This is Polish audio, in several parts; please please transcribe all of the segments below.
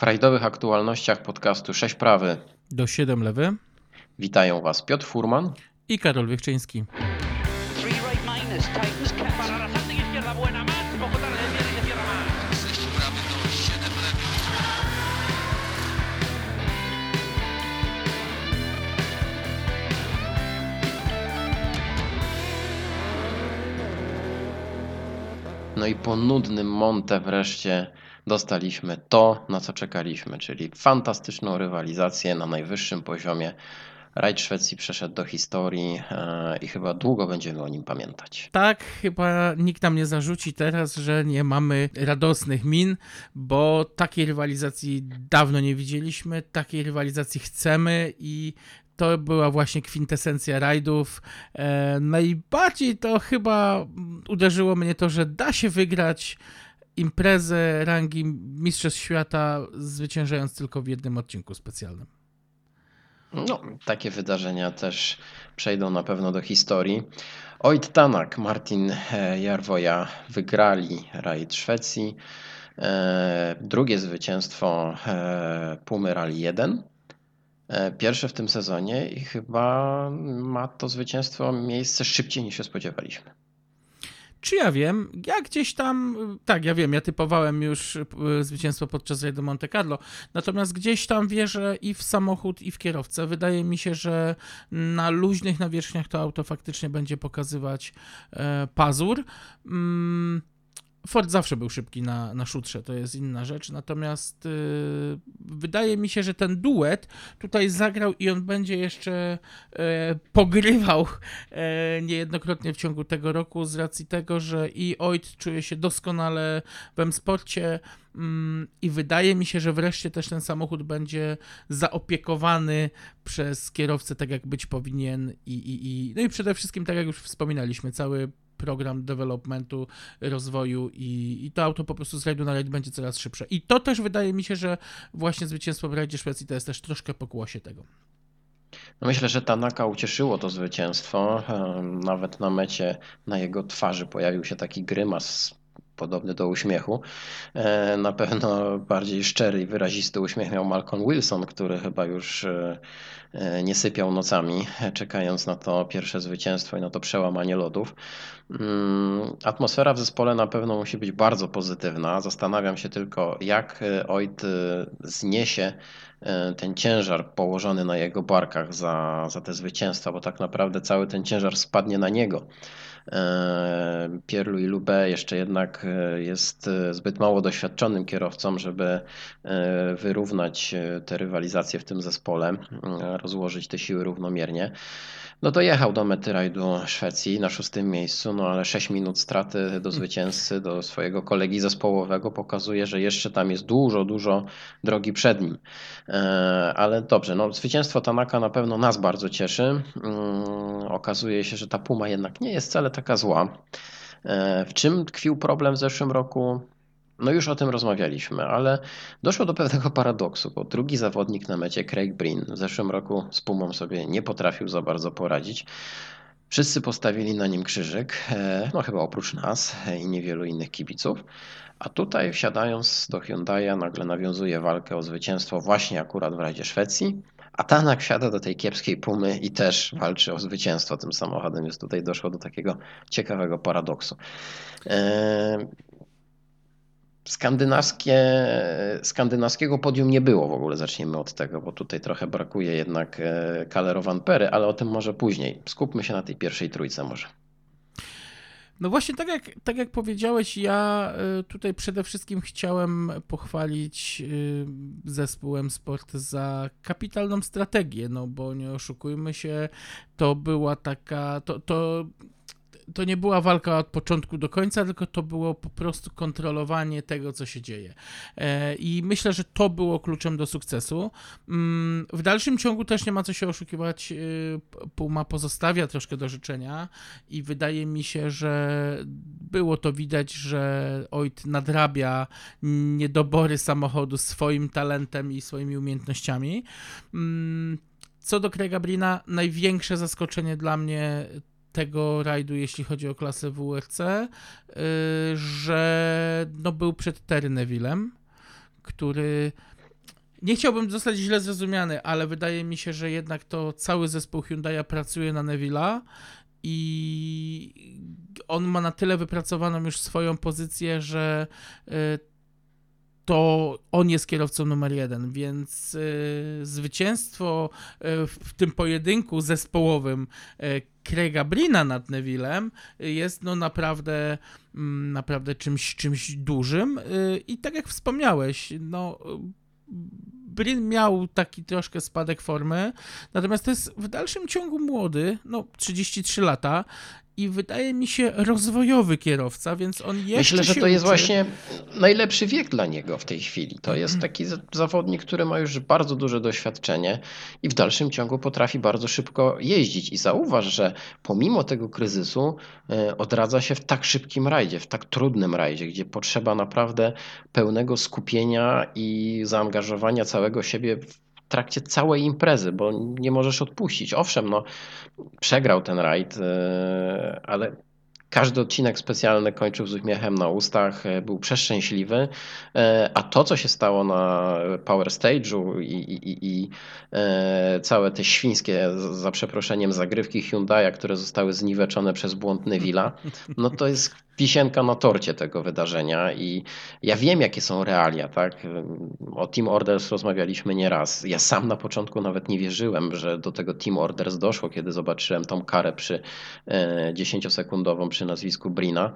W rajdowych aktualnościach podcastu 6 prawy. Do 7 lewy. Witają Was Piotr Furman. I Karol Wiechczyński. No i po nudnym Monte wreszcie dostaliśmy to, na co czekaliśmy, czyli fantastyczną rywalizację na najwyższym poziomie. Rajd Szwecji przeszedł do historii e, i chyba długo będziemy o nim pamiętać. Tak, chyba nikt nam nie zarzuci teraz, że nie mamy radosnych min, bo takiej rywalizacji dawno nie widzieliśmy, takiej rywalizacji chcemy i to była właśnie kwintesencja rajdów. E, najbardziej to chyba uderzyło mnie to, że da się wygrać imprezę rangi Mistrzostw Świata, zwyciężając tylko w jednym odcinku specjalnym. No, takie wydarzenia też przejdą na pewno do historii. Oit Tanak, Martin e, Jarwoja wygrali rajd Szwecji. E, drugie zwycięstwo Pumy Rally 1. Pierwsze w tym sezonie i chyba ma to zwycięstwo miejsce szybciej niż się spodziewaliśmy. Czy ja wiem? Ja gdzieś tam, tak, ja wiem, ja typowałem już e, zwycięstwo podczas rajdu Monte Carlo, natomiast gdzieś tam wierzę i w samochód, i w kierowcę. Wydaje mi się, że na luźnych nawierzchniach to auto faktycznie będzie pokazywać e, pazur. Mm Ford zawsze był szybki na, na szutrze, to jest inna rzecz, natomiast yy, wydaje mi się, że ten duet tutaj zagrał i on będzie jeszcze yy, pogrywał yy, niejednokrotnie w ciągu tego roku z racji tego, że i Oit czuje się doskonale w M-Sporcie mm, i wydaje mi się, że wreszcie też ten samochód będzie zaopiekowany przez kierowcę tak jak być powinien i, i, i no i przede wszystkim tak jak już wspominaliśmy, cały program developmentu, rozwoju i, i to auto po prostu z rajdu na rajd będzie coraz szybsze. I to też wydaje mi się, że właśnie zwycięstwo w rajdzie Szwecji to jest też troszkę pokłosie tego. No myślę, że Tanaka ucieszyło to zwycięstwo. Nawet na mecie na jego twarzy pojawił się taki grymas podobny do uśmiechu. E, na pewno bardziej szczery i wyrazisty uśmiech miał Malcolm Wilson, który chyba już e, e, nie sypiał nocami, czekając na to pierwsze zwycięstwo i na to przełamanie lodów. Mm, atmosfera w zespole na pewno musi być bardzo pozytywna. Zastanawiam się tylko, jak Oit zniesie ten ciężar położony na jego barkach za, za te zwycięstwa, bo tak naprawdę cały ten ciężar spadnie na niego. E, Pierre-Louis Lube jeszcze jednak e, jest e, zbyt mało doświadczonym kierowcą, żeby wyrównać te rywalizacje w tym zespole, rozłożyć te siły równomiernie. No dojechał do mety rajdu Szwecji na szóstym miejscu, no ale 6 minut straty do zwycięzcy, do swojego kolegi zespołowego pokazuje, że jeszcze tam jest dużo, dużo drogi przed nim. E, ale dobrze, no zwycięstwo Tanaka na pewno nas bardzo cieszy. Mm, okazuje się, że ta Puma jednak nie jest wcale taka zła. E, w czym tkwił problem w zeszłym roku? No już o tym rozmawialiśmy, ale doszło do pewnego paradoksu, bo drugi zawodnik na mecie, Craig Breen, w zeszłym roku z Pumą sobie nie potrafił za bardzo poradzić. Wszyscy postawili na nim krzyżyk, e, no chyba oprócz nas i niewielu innych kibiców. A tutaj wsiadając do Hyundai'a nagle nawiązuje walkę o zwycięstwo właśnie akurat w Radzie Szwecji. A Tanak wsiada do tej kiepskiej pumy i też walczy o zwycięstwo tym samochodem, więc tutaj doszło do takiego ciekawego paradoksu. E, skandynawskie, skandynawskiego podium nie było w ogóle, zacznijmy od tego, bo tutaj trochę brakuje jednak Kalero Van Pery, ale o tym może później. Skupmy się na tej pierwszej trójce może. No właśnie, tak jak, tak jak powiedziałeś, ja y, tutaj przede wszystkim chciałem pochwalić y, zespół M-Sport za kapitalną strategię, no bo nie oszukujmy się, to była taka, to, to to nie była walka od początku do końca, tylko to było po prostu kontrolowanie tego, co się dzieje. E, I myślę, że to było kluczem do sukcesu. Mm, w dalszym ciągu też nie ma co się oszukiwać. E, Puma pozostawia troszkę do życzenia i wydaje mi się, że było to widać, że Oit nadrabia niedobory samochodu swoim talentem i swoimi umiejętnościami. Mm, co do Craiga Brina, największe zaskoczenie dla mnie tego rajdu, jeśli chodzi o klasę WRC, y, że no był przed Terry Nevillem, który nie chciałbym zostać źle zrozumiany, ale wydaje mi się, że jednak to cały zespół Hyundai'a pracuje na Neville'a i on ma na tyle wypracowaną już swoją pozycję, że y, to on jest kierowcą numer jeden, więc y, zwycięstwo y, w, tym pojedynku zespołowym y, Craiga Brina nad Nevillem jest no naprawdę, mm, naprawdę czymś, czymś dużym. Y, i tak jak wspomniałeś, no Brin miał taki troszkę spadek formy, natomiast to jest w dalszym ciągu młody, no 33 lata i wydaje mi się rozwojowy kierowca, więc on jeszcze Myślę, że to jest uczy. właśnie najlepszy wiek dla niego w tej chwili. To jest taki za- zawodnik, który ma już bardzo duże doświadczenie i w dalszym ciągu potrafi bardzo szybko jeździć. I zauważ, że pomimo tego kryzysu e, odradza się w tak szybkim rajdzie, w tak trudnym rajdzie, gdzie potrzeba naprawdę pełnego skupienia i zaangażowania całego siebie w trakcie całej imprezy, bo nie możesz odpuścić. Owszem, no, przegrał ten rajd, e, ale każdy odcinek specjalny kończył z uśmiechem na ustach, e, był przeszczęśliwy, e, a to, co się stało na Power Stage'u i, i, i, całe te świńskie, za przeproszeniem, zagrywki Hyundai'a, które zostały zniweczone przez błąd Neville'a, no to jest wisienka na torcie tego wydarzenia i ja wiem, jakie są realia, tak? O Team Orders rozmawialiśmy nieraz. Ja sam na początku nawet nie wierzyłem, że do tego Team Orders doszło, kiedy zobaczyłem tą karę przy e, 10-sekundową przy nazwisku Brina.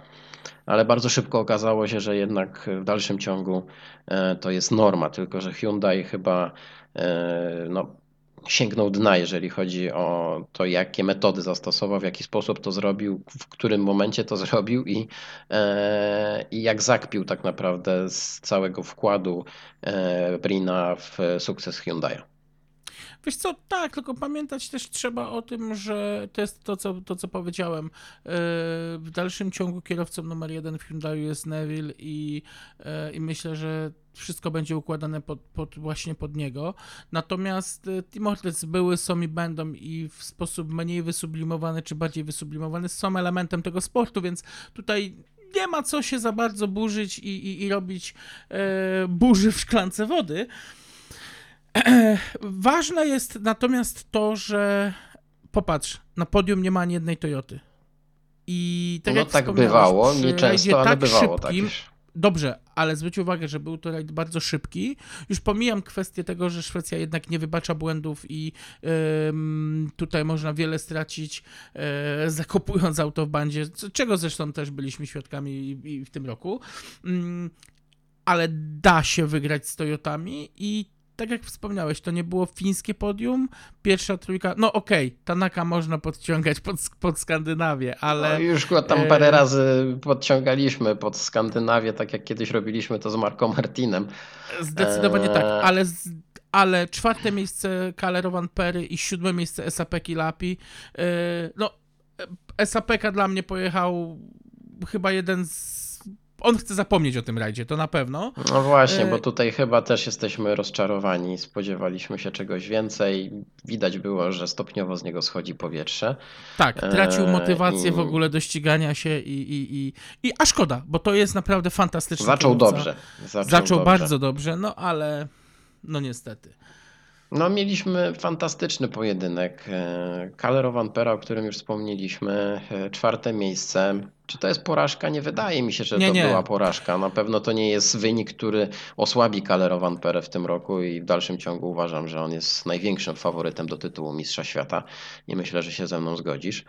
Ale bardzo szybko okazało się, że jednak w dalszym ciągu e, to jest norma, tylko że Hyundai chyba e, no, sięgnął dna, jeżeli chodzi o to, jakie metody zastosował, w jaki sposób to zrobił, w którym momencie to zrobił i, e, i jak zakpił tak naprawdę z całego wkładu e, Brina w sukces Hyundai'a. Wiesz co, tak, tylko pamiętać też trzeba o tym, że to jest to, co, to, co powiedziałem. Yy, W dalszym ciągu kierowcą numer jeden w Hyundai jest Neville i, yy, i myślę, że wszystko będzie układane pod, pod właśnie pod niego. Natomiast Team Hortons były, są i będą i w sposób mniej wysublimowany czy bardziej wysublimowany są elementem tego sportu, więc tutaj nie ma co się za bardzo burzyć i, i, i robić yy, burzy w szklance wody. Ważne jest natomiast to, że popatrz, na podium nie ma ani jednej Toyoty. I tak no jak tak bywało, przy nie rajdzie często, ale tak bywało szybkim, tak. Dobrze, ale zwróć uwagę, że był to rajd bardzo szybki. Już pomijam kwestię tego, że Szwecja jednak nie wybacza błędów i ym, tutaj można wiele stracić e, zakopując auto w bandzie, czego zresztą też byliśmy świadkami i, i w tym roku. Ym, ale da się wygrać z Toyotami i tak jak wspomniałeś, to nie było fińskie podium, pierwsza trójka, no okej, Tanaka można podciągać pod, pod Skandynawię, ale... No, już go tam e, parę razy podciągaliśmy pod Skandynawię, tak jak kiedyś robiliśmy to z Marco Martinem. Zdecydowanie tak, Eee. ale, z, ale czwarte miejsce Kalerowan Perry i siódme miejsce SAP Kilapi. Yy, no, SAP dla mnie pojechał chyba jeden z. On chce zapomnieć o tym rajdzie, to na pewno. No właśnie, E, bo tutaj chyba też jesteśmy rozczarowani. Spodziewaliśmy się czegoś więcej. Widać było, że stopniowo z niego schodzi powietrze. Tak, tracił Eee, motywację w i- ogóle do ścigania się i, i, i, i a szkoda, bo to jest naprawdę fantastyczny Zaczął kierowca. dobrze. Zaczął, Zaczął dobrze. bardzo dobrze, no ale no niestety. No, mieliśmy fantastyczny pojedynek. E, Kalerowan Pera, o którym już wspomnieliśmy, e, czwarte miejsce. Czy to jest porażka? Nie wydaje mi się, że Nie, to nie. była porażka. Na pewno to nie jest wynik, który osłabi Kalerowan Perę w tym roku i w dalszym ciągu uważam, że on jest największym faworytem do tytułu Mistrza Świata. Nie myślę, że się ze mną zgodzisz.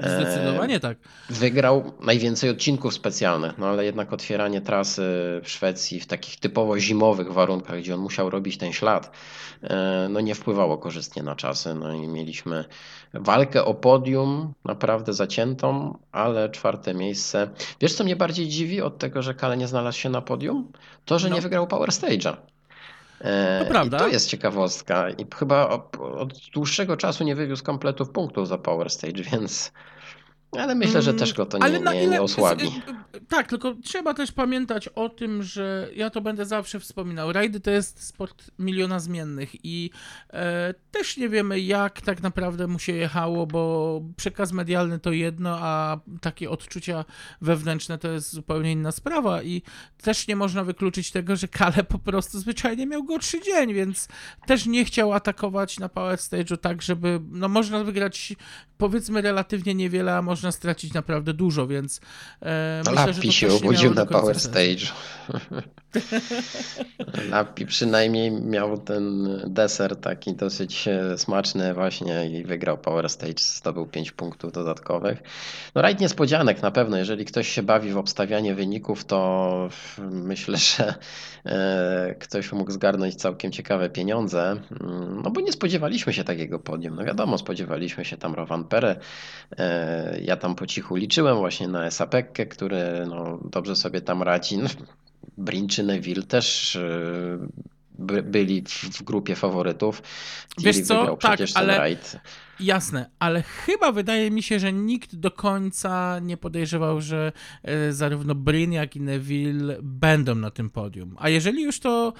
E, Zdecydowanie tak. Wygrał najwięcej odcinków specjalnych, no ale jednak otwieranie trasy w Szwecji w takich typowo zimowych warunkach, gdzie on musiał robić ten ślad, e, no nie wpływało korzystnie na czasy. No i mieliśmy walkę o podium, naprawdę zaciętą, ale czwarte miejsce. Wiesz, co mnie bardziej dziwi od tego, że Kale nie znalazł się na podium? To, że No. nie wygrał Power Stage'a. E, To prawda. I to jest ciekawostka. I chyba od, od dłuższego czasu nie wywiózł kompletów punktów za Power Stage, więc Ale myślę, że też go to nie, nie, ile- nie osłabi. Tak, tylko trzeba też pamiętać o tym, że ja to będę zawsze wspominał. Rajdy to jest sport miliona zmiennych i e, też nie wiemy, jak tak naprawdę mu się jechało, bo przekaz medialny to jedno, a takie odczucia wewnętrzne to jest zupełnie inna sprawa i też nie można wykluczyć tego, że Kale po prostu zwyczajnie miał gorszy dzień, więc też nie chciał atakować na Power Stage'u tak, żeby, no można wygrać powiedzmy relatywnie niewiele, a można stracić naprawdę dużo, więc e, myślę, że to Lapi się obudził na Power sensu. Stage'u. Lapi przynajmniej miał ten deser taki dosyć e, smaczny właśnie i wygrał Power Stage, zdobył 5 punktów dodatkowych. No rajd niespodzianek na pewno, jeżeli ktoś się bawi w obstawianie wyników, to myślę, że e, ktoś mógł zgarnąć całkiem ciekawe pieniądze, Mm, no bo nie spodziewaliśmy się takiego podium. No wiadomo, spodziewaliśmy się tam Rowan Pere, Ja tam po cichu liczyłem właśnie na Esapekkę, który no, dobrze sobie tam radzi. No, Brin czy Neville też e, by, byli w, grupie faworytów. Wiesz co? Tak, ale-. Jasne, ale chyba wydaje mi się, że nikt do końca nie podejrzewał, że e, zarówno Brin, jak i Neville będą na tym podium. A jeżeli już to.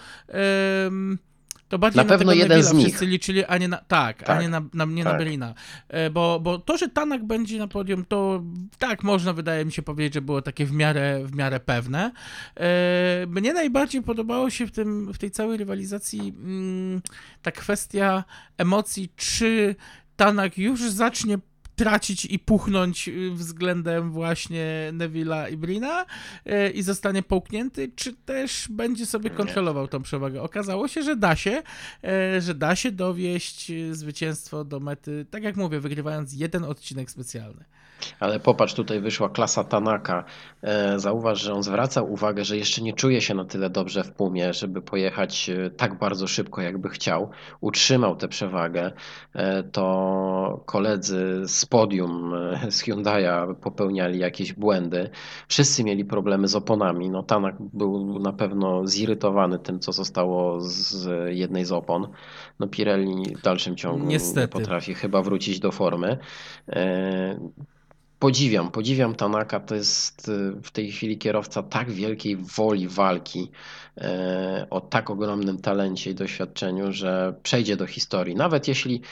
To bardziej Na na, pewno jeden z Neville'a nich. wszyscy liczyli, a nie na, tak, a Tak, nie na, na, nie na tak. Brina. E, Bo, bo to, że Tanak będzie na podium, to tak można, wydaje mi się, powiedzieć, że było takie w miarę, w miarę pewne. E, Mnie najbardziej podobało się w, tym, w tej całej rywalizacji mm, ta kwestia emocji, czy Tanak już zacznie tracić i puchnąć y, względem właśnie Neville'a i Brina y, i zostanie połknięty, czy też będzie sobie kontrolował tą przewagę. Okazało się, że da się, y, że da się dowieść zwycięstwo do mety, tak jak mówię, wygrywając jeden odcinek specjalny. Ale popatrz, tutaj wyszła klasa Tanaka. E, Zauważ, że on zwraca uwagę, że jeszcze nie czuje się na tyle dobrze w pumie, żeby pojechać e, tak bardzo szybko, jakby chciał. Utrzymał tę przewagę. E, To koledzy z podium z Hyundai'a popełniali jakieś błędy. Wszyscy mieli problemy z oponami. No, Tanak był na pewno zirytowany tym, co zostało z jednej z opon. No, Pirelli w dalszym ciągu nie Niestety. potrafi chyba wrócić do formy. Podziwiam, podziwiam Tanaka. To jest y, w tej chwili kierowca tak wielkiej woli walki, e, o tak ogromnym talencie i doświadczeniu, że przejdzie do historii. Nawet jeśli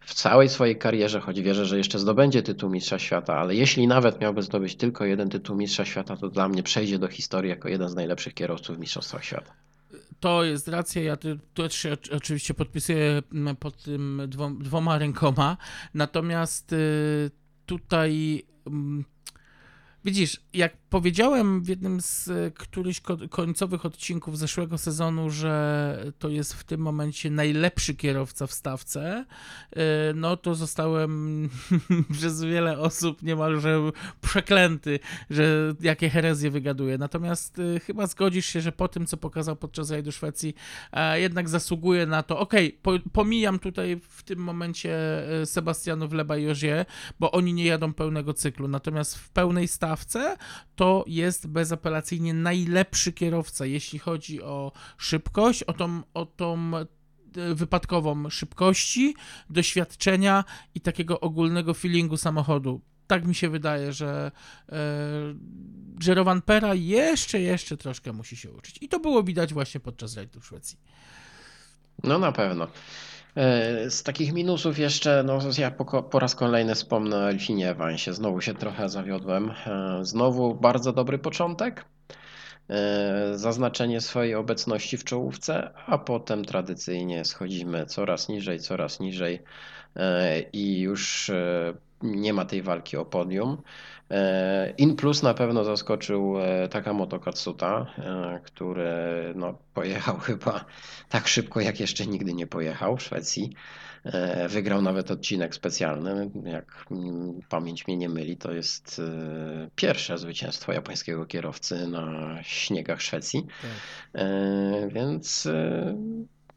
w całej swojej karierze, choć wierzę, że jeszcze zdobędzie tytuł Mistrza Świata, ale jeśli nawet miałby zdobyć tylko jeden tytuł Mistrza Świata, to dla mnie przejdzie do historii jako jeden z najlepszych kierowców w Mistrzostwach Świata. To jest racja, ja tu się oczy- oczywiście podpisuję mm, pod tym dwom, dwoma rękoma, natomiast y, tutaj widzisz, jak powiedziałem w jednym z którychś ko- końcowych odcinków zeszłego sezonu, że to jest w tym momencie najlepszy kierowca w stawce, y, no to zostałem przez wiele osób niemalże przeklęty, że jakie herezje wygaduje. Natomiast y, chyba zgodzisz się, że po tym, co pokazał podczas rajdu Szwecji, e, jednak zasługuje na to. Okej, po, pomijam tutaj w tym momencie e, Sebastianów Leba i Ogier, bo oni nie jadą pełnego cyklu. Natomiast w pełnej stawce to jest bezapelacyjnie najlepszy kierowca, jeśli chodzi o szybkość, o tą, o tą e, wypadkową szybkości, doświadczenia i takiego ogólnego feelingu samochodu. Tak mi się wydaje, że, e, Pera jeszcze, jeszcze troszkę musi się uczyć. I to było widać właśnie podczas rajdu w Szwecji. No na pewno. E, Z takich minusów jeszcze, no ja po, po raz kolejny wspomnę o Elfinie Evansie. Znowu się trochę zawiodłem. E, Znowu bardzo dobry początek. E, Zaznaczenie swojej obecności w czołówce, a potem tradycyjnie schodzimy coraz niżej, coraz niżej i już nie ma tej walki o podium. E, In plus na pewno zaskoczył e, Takamoto Katsuta, e, który no, pojechał chyba tak szybko, jak jeszcze nigdy nie pojechał w Szwecji. Wygrał nawet odcinek specjalny. Jak mm, pamięć mnie nie myli, to jest pierwsze zwycięstwo japońskiego kierowcy na śniegach Szwecji. E, Więc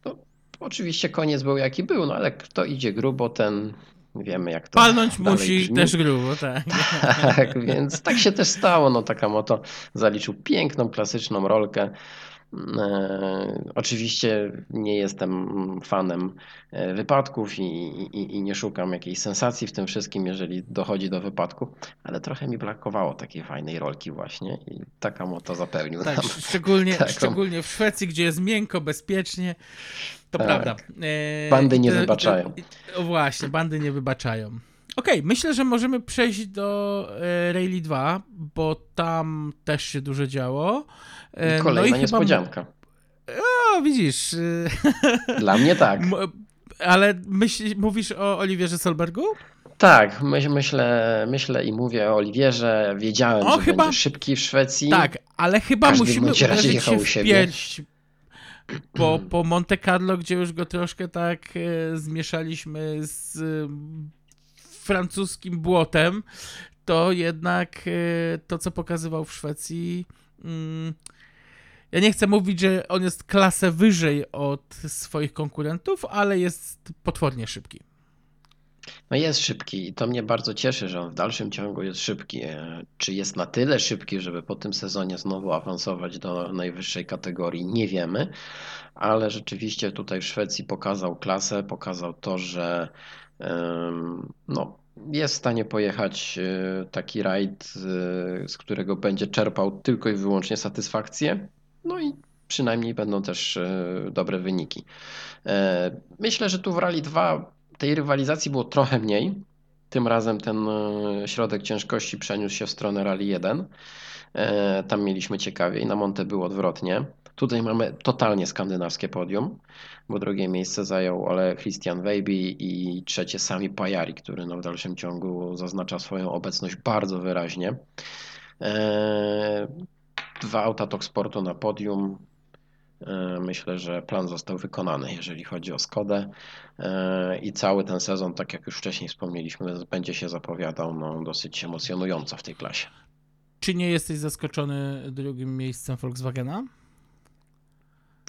no, oczywiście koniec był jaki był, no ale kto idzie grubo, ten wiemy jak to Palnąć musi brzmi. też grubo, tak. Tak, więc tak się też stało. No, Takamoto zaliczył piękną, klasyczną rolkę. E, oczywiście nie jestem fanem e, wypadków i, i, i, nie szukam jakiejś sensacji w tym wszystkim, jeżeli dochodzi do wypadku, ale trochę mi brakowało takiej fajnej rolki właśnie i taka moto zapewnił tak, nam szczególnie, taką... szczególnie w Szwecji, gdzie jest miękko, bezpiecznie. To tak. prawda. E, bandy nie wybaczają. Te, właśnie, bandy nie wybaczają. Okej, okay, myślę, że możemy przejść do e, Rally 2, bo tam też się dużo działo. E, kolejna no i niespodzianka. Chyba... O, widzisz. Dla mnie tak. Ale myśl, mówisz o Oliwierze Solbergu? Tak, myśl, myślę, myślę i mówię o Oliwierze. Wiedziałem, o, że chyba... będzie szybki w Szwecji. Tak, ale chyba Każdy musimy uderzyć się w pierś po, po Monte Carlo, gdzie już go troszkę tak e, zmieszaliśmy z francuskim błotem, to jednak e, to, co pokazywał w Szwecji. Mm, ja nie chcę mówić, że on jest klasę wyżej od swoich konkurentów, ale jest potwornie szybki. No jest szybki i to mnie bardzo cieszy, że on w dalszym ciągu jest szybki. E, czy jest na tyle szybki, żeby po tym sezonie znowu awansować do najwyższej kategorii? Nie wiemy, ale rzeczywiście tutaj w Szwecji pokazał klasę, pokazał to, że no, jest w stanie pojechać e, taki rajd, e, z którego będzie czerpał tylko i wyłącznie satysfakcję. No i przynajmniej będą też dobre wyniki. Myślę, że tu w Rally 2 tej rywalizacji było trochę mniej. Tym razem ten e, środek ciężkości przeniósł się w stronę Rally 1. E, tam mieliśmy ciekawiej, na Monte było odwrotnie. Tutaj mamy totalnie skandynawskie podium, bo drugie miejsce zajął Ole Christian Weiby i trzecie Sami Pajari, który no w dalszym ciągu zaznacza swoją obecność bardzo wyraźnie. E, dwa auta Tok Sportu na podium, E, myślę, że plan został wykonany, jeżeli chodzi o Skodę e, i cały ten sezon, tak jak już wcześniej wspomnieliśmy, będzie się zapowiadał no, dosyć emocjonująco w tej klasie. Czy nie jesteś zaskoczony drugim miejscem Volkswagena?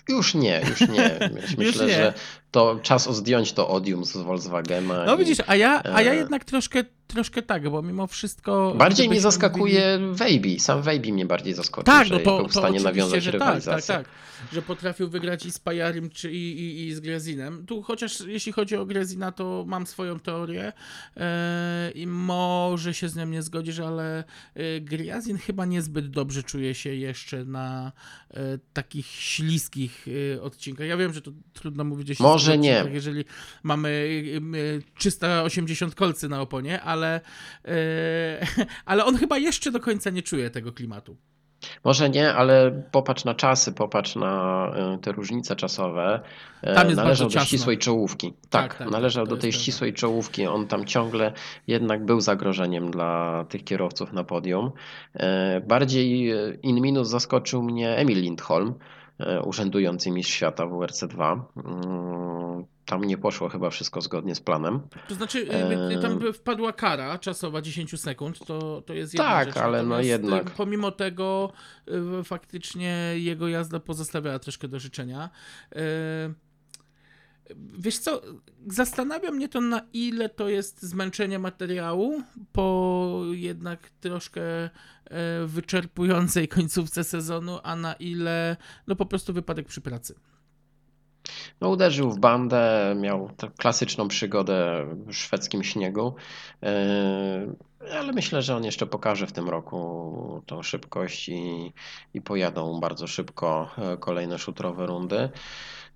Już nie, już nie. Myślę, już nie. że to czas zdjąć to odium z Volkswagena. No widzisz, a ja, a ja e, jednak troszkę troszkę tak, bo mimo wszystko... Bardziej mnie zaskakuje mówili... Weiby, sam Weiby mnie bardziej zaskoczył, tak, no to, był w stanie nawiązać że rywalizację. Tak, tak, tak, że potrafił wygrać i z Pajarym, czy i, i, i z Grezinem. Tu chociaż jeśli chodzi o Grezina, to mam swoją teorię e, i może się z nią nie zgodzisz, ale e, Grezin chyba niezbyt dobrze czuje się jeszcze na e, takich śliskich odcinkach. Ja wiem, że to trudno mówić Może nie. Jeżeli mamy 380 kolcy na oponie, ale ale, yy, ale on chyba jeszcze do końca nie czuje tego klimatu. Może nie, ale popatrz na czasy, popatrz na e, te różnice czasowe. E, tam jest należał do ścisłej czołówki. Tak, tak, tak należał do tej ścisłej tak. czołówki. On tam ciągle jednak był zagrożeniem dla tych kierowców na podium. Bardziej in minus zaskoczył mnie Emil Lindholm, urzędujący mistrz świata w WRC2 tam nie poszło chyba wszystko zgodnie z planem. To znaczy, y, y, tam wpadła kara czasowa 10 sekund, to, to jest jedna Tak, rzecz. ale no jednak. Pomimo tego faktycznie jego jazda pozostawiała troszkę do życzenia. Wiesz co, zastanawia mnie to na ile to jest zmęczenie materiału po jednak troszkę wyczerpującej końcówce sezonu, a na ile no po prostu wypadek przy pracy. No, uderzył w bandę, miał klasyczną przygodę w szwedzkim śniegu, e, ale myślę, że on jeszcze pokaże w tym roku tą szybkość i, i pojadą bardzo szybko e, kolejne szutrowe rundy.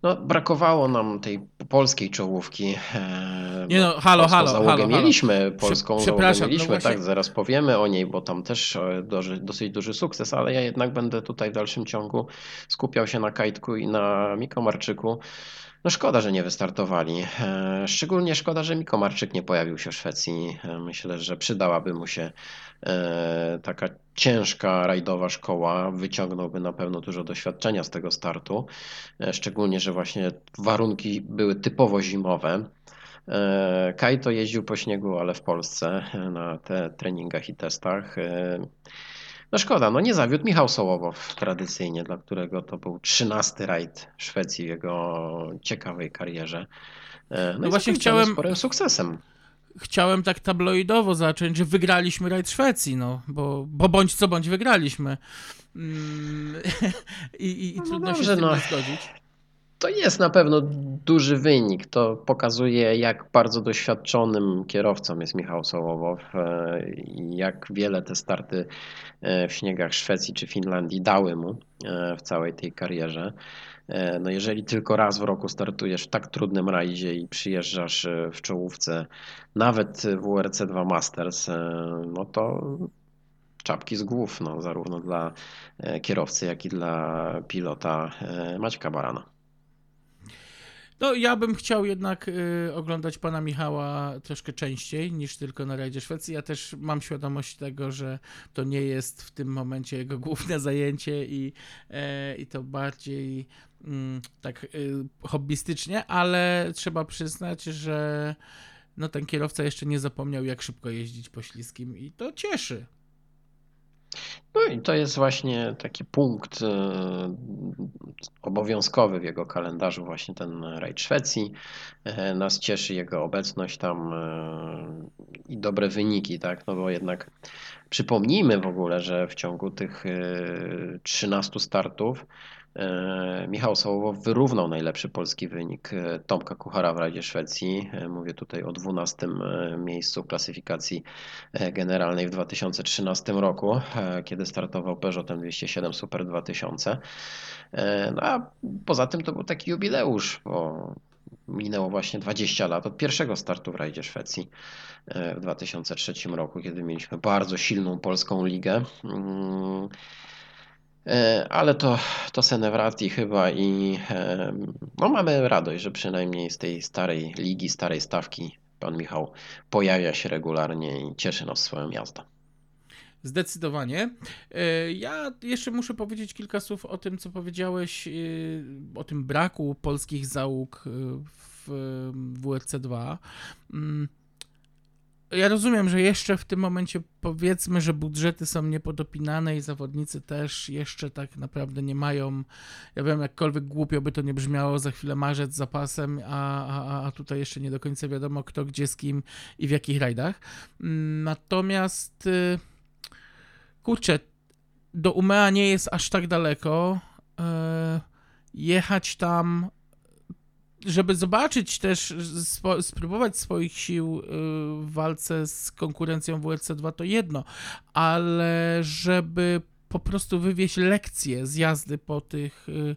No, brakowało nam tej polskiej czołówki. E, Nie no, halo, halo, załogę halo, mieliśmy, halo. polską załogę no mieliśmy, no tak, zaraz powiemy o niej, bo tam też e, doży, dosyć duży sukces, ale ja jednak będę tutaj w dalszym ciągu skupiał się na Kajtku i na Mikomarczyku. No szkoda, że nie wystartowali. E, szczególnie szkoda, że Mikomarczyk nie pojawił się w Szwecji. Myślę, że przydałaby mu się taka ciężka rajdowa szkoła, wyciągnąłby na pewno dużo doświadczenia z tego startu, e, szczególnie, że właśnie warunki były typowo zimowe. E, Kajto jeździł po śniegu, ale w Polsce e, na te treningach i testach. No szkoda, no nie zawiódł Michał Sołowow tradycyjnie, dla którego to był trzynasty rajd Szwecji w jego ciekawej karierze. No, no właśnie chciałem sporym sukcesem. chciałem tak tabloidowo zacząć, że wygraliśmy rajd Szwecji, no, bo, bo bądź co bądź wygraliśmy. Mm, I, i, i No trudno się dobrze, z tym no. zgodzić. To jest na pewno duży wynik. To pokazuje, jak bardzo doświadczonym kierowcą jest Michał Sołowow e, i jak wiele te starty e, w śniegach Szwecji czy Finlandii dały mu e, w całej tej karierze. No jeżeli tylko raz w roku startujesz w tak trudnym rajdzie i przyjeżdżasz w czołówce, nawet WRC 2 Masters, no to czapki z głów, no, zarówno dla kierowcy, jak i dla pilota Maćka Barana. No, ja bym chciał jednak y, oglądać pana Michała troszkę częściej niż tylko na rajdzie Szwecji. Ja też mam świadomość tego, że to nie jest w tym momencie jego główne zajęcie i, e, i to bardziej mm, tak y, hobbystycznie, ale trzeba przyznać, że no, ten kierowca jeszcze nie zapomniał, jak szybko jeździć po śliskim i to cieszy. I to jest właśnie taki punkt e, obowiązkowy w jego kalendarzu, właśnie ten rajd Szwecji. E, Nas cieszy jego obecność tam e, i dobre wyniki, tak? No bo jednak przypomnijmy w ogóle, że w ciągu tych e, 13 startów Michał Sołowow wyrównał najlepszy polski wynik e, Tomka Kuchara w Radzie Szwecji. E, Mówię tutaj o 12 e, miejscu klasyfikacji e, generalnej w 2013 roku, e, kiedy startował Peugeotem 207 Super 2000. E, No a poza tym to był taki jubileusz, bo minęło właśnie 20 lat od pierwszego startu w rajdzie Szwecji e, w 2003 roku, kiedy mieliśmy bardzo silną polską ligę. E, Ale to, to Senewrati chyba i e, no mamy radość, że przynajmniej z tej starej ligi, starej stawki pan Michał pojawia się regularnie i cieszy nas swoją jazdą. Zdecydowanie. E, Ja jeszcze muszę powiedzieć kilka słów o tym, co powiedziałeś, o tym braku polskich załóg w WRC 2. Ja rozumiem, że jeszcze w tym momencie powiedzmy, że budżety są niepodopinane i zawodnicy też jeszcze tak naprawdę nie mają, ja wiem, jakkolwiek głupio by to nie brzmiało, za chwilę marzec z zapasem, a, a, a tutaj jeszcze nie do końca wiadomo kto, gdzie, z kim i w jakich rajdach. Mm, Natomiast y, kurczę, do Umea nie jest aż tak daleko. E, Jechać tam, żeby zobaczyć też, spo, spróbować swoich sił y, w walce z konkurencją WRC2 to jedno, ale żeby po prostu wywieźć lekcje z jazdy po tych y,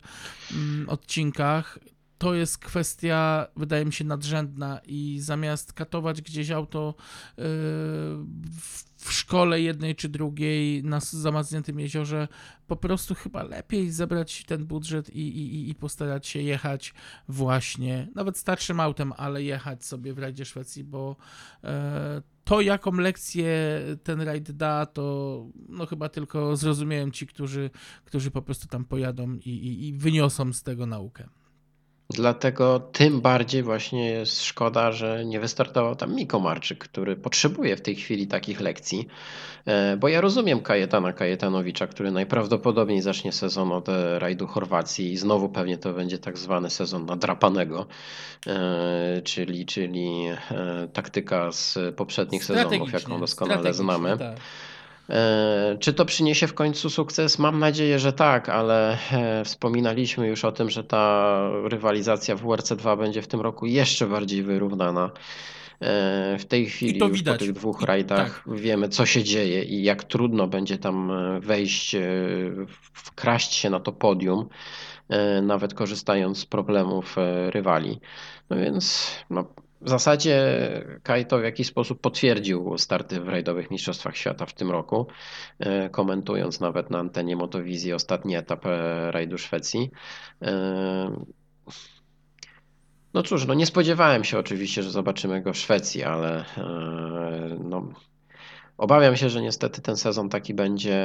mm, odcinkach, to jest kwestia, wydaje mi się, nadrzędna i zamiast katować gdzieś auto w w szkole jednej czy drugiej na zamarzniętym jeziorze, po prostu chyba lepiej zebrać ten budżet i, i, i postarać się jechać właśnie, nawet starszym autem, ale jechać sobie w rajdzie Szwecji, bo e, to jaką lekcję ten rajd da, to no chyba tylko zrozumieją ci, którzy, którzy po prostu tam pojadą i, i, i wyniosą z tego naukę. Dlatego tym bardziej właśnie jest szkoda, że nie wystartował tam Miko Marczyk, który potrzebuje w tej chwili takich lekcji. E, Bo ja rozumiem Kajetana Kajetanowicza, który najprawdopodobniej zacznie sezon od e, rajdu Chorwacji i znowu pewnie to będzie tak zwany sezon nadrapanego, e, czyli, czyli taktyka z poprzednich sezonów, jaką doskonale znamy. Tak. E, Czy to przyniesie w końcu sukces? Mam nadzieję, że tak, ale e, wspominaliśmy już o tym, że ta rywalizacja w WRC2 będzie w tym roku jeszcze bardziej wyrównana. E, W tej chwili to już po widać. tych dwóch rajdach wiemy, co się dzieje i jak trudno będzie tam wejść, wkraść się na to podium, nawet korzystając z problemów rywali. No więc no, w zasadzie Kajto w jakiś sposób potwierdził starty w rajdowych Mistrzostwach Świata w tym roku, e, komentując nawet na antenie Motowizji ostatni etap e, rajdu Szwecji. E, No cóż, no nie spodziewałem się oczywiście, że zobaczymy go w Szwecji, ale no, obawiam się, że niestety ten sezon taki będzie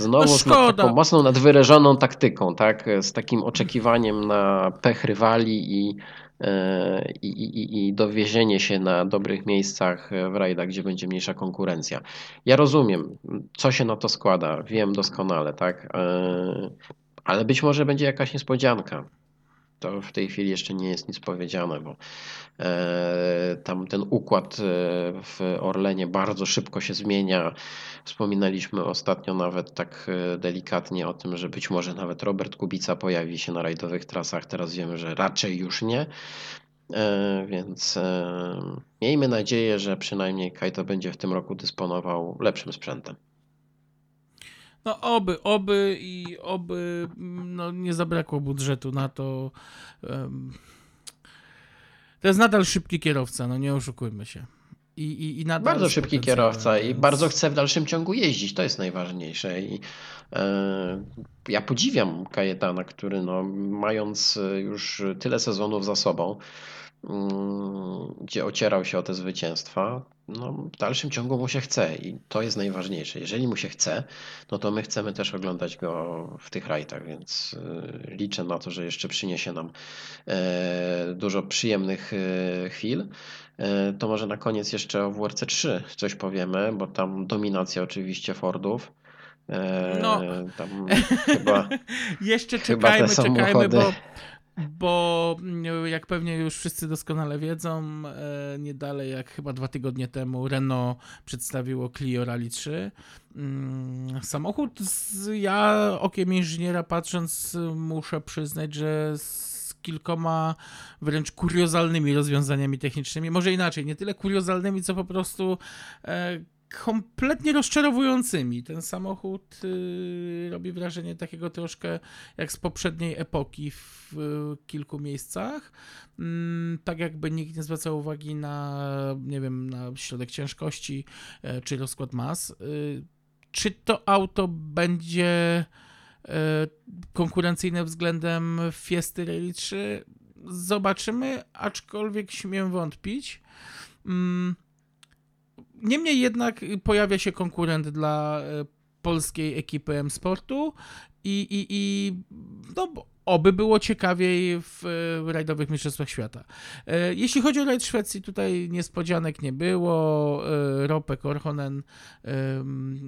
znowu No z szkoda. taką mocną nadwyrażoną taktyką, tak? Z takim oczekiwaniem na pech rywali i, e, i, i, i dowiezienie się na dobrych miejscach w rajdach, gdzie będzie mniejsza konkurencja. Ja rozumiem, co się na to składa, wiem doskonale, tak? E, Ale być może będzie jakaś niespodzianka. To w tej chwili jeszcze nie jest nic powiedziane, bo e, tam ten układ e, w Orlenie bardzo szybko się zmienia. Wspominaliśmy ostatnio nawet tak e, delikatnie o tym, że być może nawet Robert Kubica pojawi się na rajdowych trasach. Teraz wiemy, że raczej już nie. Więc miejmy nadzieję, że przynajmniej Kajto będzie w tym roku dysponował lepszym sprzętem. No oby, oby i oby no, nie zabrakło budżetu na to. Um, to jest nadal szybki kierowca, no nie oszukujmy się. I, i, i bardzo szybki kierowca więc... i bardzo chce w dalszym ciągu jeździć, to jest najważniejsze. I e, ja podziwiam Kajetana, który no, mając już tyle sezonów za sobą, Mm, gdzie ocierał się o te zwycięstwa, no, w dalszym ciągu mu się chce i to jest najważniejsze. Jeżeli mu się chce, no to my chcemy też oglądać go w tych rajtach, więc y, liczę na to, że jeszcze przyniesie nam e, dużo przyjemnych e, chwil. E, to może na koniec jeszcze o WRC 3 coś powiemy, bo tam dominacja oczywiście Fordów. No, chyba. jeszcze czekajmy, chyba czekajmy, bo bo mm, jak pewnie już wszyscy doskonale wiedzą, e, nie dalej jak chyba dwa tygodnie temu Renault przedstawiło Clio Rally 3. Mm, samochód, ja okiem inżyniera patrząc, muszę przyznać, że z kilkoma wręcz kuriozalnymi rozwiązaniami technicznymi. Może inaczej, nie tyle kuriozalnymi, co po prostu e, kompletnie rozczarowującymi. Ten samochód y, robi wrażenie takiego troszkę jak z poprzedniej epoki w kilku miejscach. Mm, tak jakby nikt nie zwracał uwagi na, nie wiem, na środek ciężkości y, czy rozkład mas. Y, czy to auto będzie y, konkurencyjne względem Fiesty Rally 3? Zobaczymy, aczkolwiek śmiem wątpić. Mm, Niemniej jednak pojawia się konkurent dla e, polskiej ekipy M-Sportu i, i, i no, oby było ciekawiej w rajdowych mistrzostwach świata. E, jeśli chodzi o rajd Szwecji, tutaj niespodzianek nie było. E, Rope Korhonen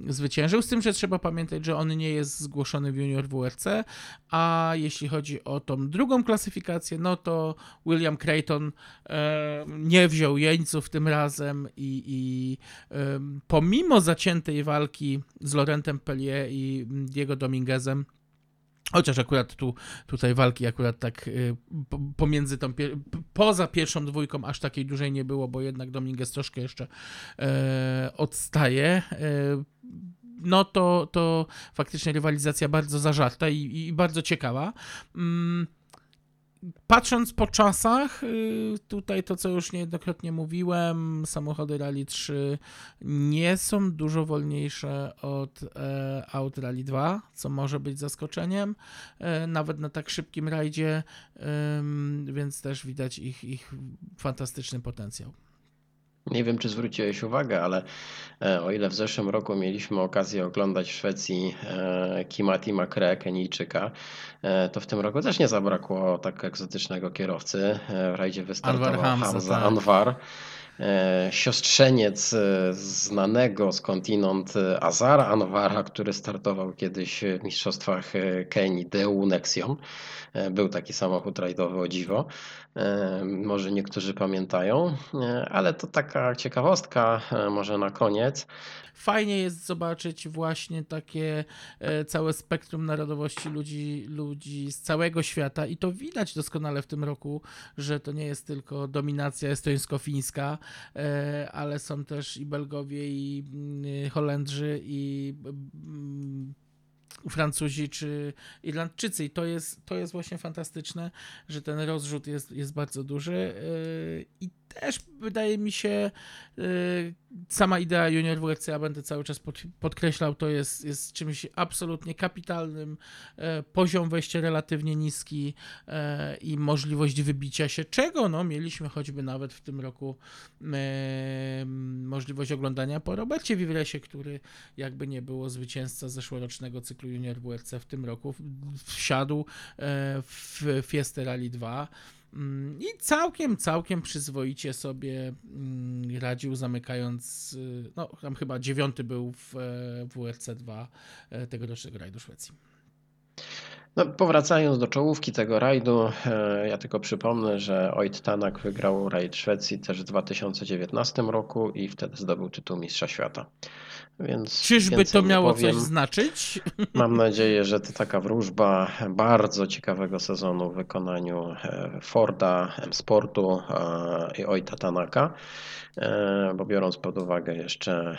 zwyciężył, z tym, że trzeba pamiętać, że on nie jest zgłoszony w Junior WRC, a jeśli chodzi o tą drugą klasyfikację, no to William Creighton nie wziął jeńców tym razem i, i pomimo zaciętej walki z Lorentem Pellier i Diego Dominguezem, Chociaż akurat tu, tutaj walki akurat tak y, pomiędzy tą, poza pierwszą dwójką aż takiej dużej nie było, bo jednak Dominguez troszkę jeszcze e, odstaje. E, no to, to faktycznie rywalizacja bardzo zażarta i, i bardzo ciekawa. Mm, Patrząc po czasach, y, tutaj to, co już niejednokrotnie mówiłem, samochody Rally 3 nie są dużo wolniejsze od e, aut Rally 2, co może być zaskoczeniem, e, nawet na tak szybkim rajdzie, więc też widać ich, ich fantastyczny potencjał. Nie wiem, czy zwróciłeś uwagę, ale e, o ile w zeszłym roku mieliśmy okazję oglądać w Szwecji e, Kimati Makre, Kenijczyka, e, to w tym roku też nie zabrakło tak egzotycznego kierowcy. W rajdzie wystartował Anwar Hamza, Hamza tak. Anwar. Siostrzeniec znanego skądinąd Azara Anwara, który startował kiedyś w mistrzostwach Kenii Deu Nexion. Był taki samochód rajdowy o dziwo. Może niektórzy pamiętają, ale to taka ciekawostka, może na koniec. Fajnie jest zobaczyć właśnie takie e, całe spektrum narodowości ludzi, ludzi z całego świata i to widać doskonale w tym roku, że to nie jest tylko dominacja estońsko-fińska, e, ale są też i Belgowie, i mm, Holendrzy, i mm, Francuzi czy Irlandczycy. I to jest, to jest właśnie fantastyczne, że ten rozrzut jest, jest bardzo duży. Yy, I też wydaje mi się, yy, sama idea Junior WRC, ja będę cały czas pod, podkreślał, to jest, jest czymś absolutnie kapitalnym. Yy, poziom wejścia relatywnie niski i możliwość wybicia się, czego no, mieliśmy choćby nawet w tym roku możliwość oglądania po Robercie Vivresie, który jakby nie było zwycięzca zeszłorocznego cyklu Junior WRC w tym roku wsiadł e, w Fiesta Rally 2 mm, i całkiem, całkiem przyzwoicie sobie mm, radził, zamykając, e, no tam chyba dziewiąty był w WRC 2 e, tegorocznego rajdu Szwecji. No, powracając do czołówki tego rajdu, e, ja tylko przypomnę, że Oit Tanak wygrał rajd Szwecji też w 2019 roku i wtedy zdobył tytuł Mistrza Świata. Więc Czyżby to miało coś znaczyć? Mam nadzieję, że to taka wróżba bardzo ciekawego sezonu w wykonaniu e, Forda, M-Sportu e, i Ojta Tanaka, e, bo biorąc pod uwagę jeszcze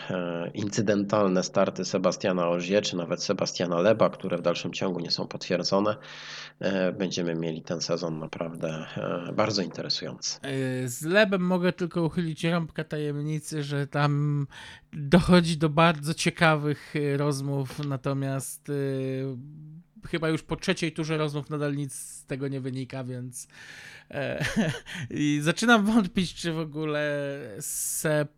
incydentalne starty Sebastiana Ożie, czy nawet Sebastiana Leba, które w dalszym ciągu nie są potwierdzone, będziemy mieli ten sezon naprawdę bardzo interesujący. Z Lebem mogę tylko uchylić rąbkę tajemnicy, że tam dochodzi do bardzo ciekawych rozmów, natomiast chyba już po trzeciej turze rozmów nadal nic z tego nie wynika, więc e, i zaczynam wątpić, czy w ogóle Sep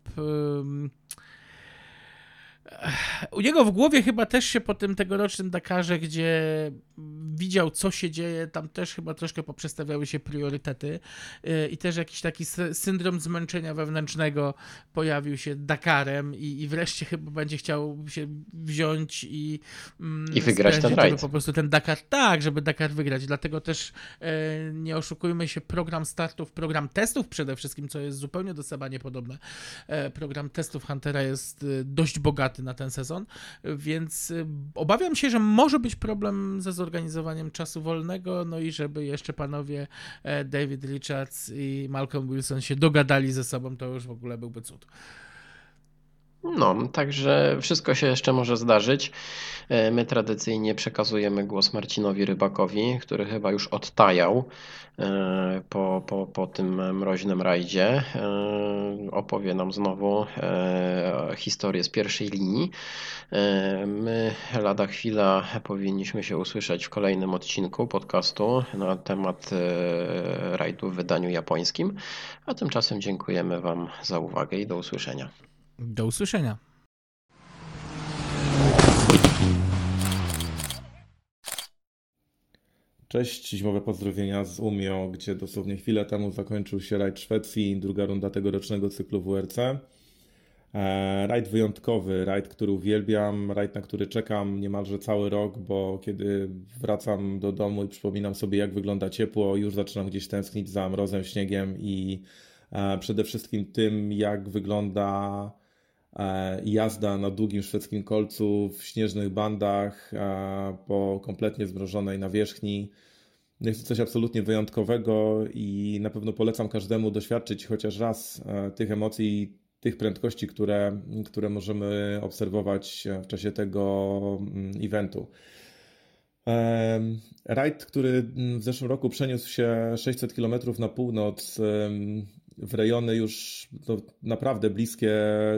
u niego w głowie chyba też się po tym tegorocznym Dakarze, gdzie widział, co się dzieje, tam też chyba troszkę poprzestawiały się priorytety. Y, i też jakiś taki syndrom zmęczenia wewnętrznego pojawił się Dakarem i, i wreszcie chyba będzie chciał się wziąć i mm, i wygrać ten rajd. po prostu ten Dakar, tak, żeby Dakar wygrać, dlatego też e, nie oszukujmy się, program startów, program testów przede wszystkim, co jest zupełnie do Seba niepodobne, e, program testów Huntera jest e, dość bogaty na ten sezon, więc obawiam się, że może być problem ze zorganizowaniem czasu wolnego, no i żeby jeszcze panowie e, David Richards i Malcolm Wilson się dogadali ze sobą, to już w ogóle byłby cud. No, także wszystko się jeszcze może zdarzyć. E, my tradycyjnie przekazujemy głos Marcinowi Rybakowi, który chyba już odtajał e, po, po, po tym mroźnym rajdzie. E, opowie nam znowu historię z pierwszej linii. My lada chwila powinniśmy się usłyszeć w kolejnym odcinku podcastu na temat rajdu w wydaniu japońskim. A tymczasem dziękujemy Wam za uwagę i do usłyszenia. Do usłyszenia. Cześć, zimowe pozdrowienia z Umio, gdzie dosłownie chwilę temu zakończył się rajd Szwecji, druga runda tegorocznego cyklu WRC. E, rajd wyjątkowy, rajd, który uwielbiam, rajd, na który czekam niemalże cały rok, bo kiedy wracam do domu i przypominam sobie, jak wygląda ciepło, już zaczynam gdzieś tęsknić za mrozem, śniegiem i e, przede wszystkim tym, jak wygląda jazda na długim szwedzkim kolcu w śnieżnych bandach e, po kompletnie zmrożonej nawierzchni. Jest to coś absolutnie wyjątkowego i na pewno polecam każdemu doświadczyć chociaż raz e, tych emocji, tych prędkości, które, które możemy obserwować w czasie tego mm, eventu. Rajd, który w zeszłym roku przeniósł się 600 km na północ, w rejony już no, naprawdę bliskie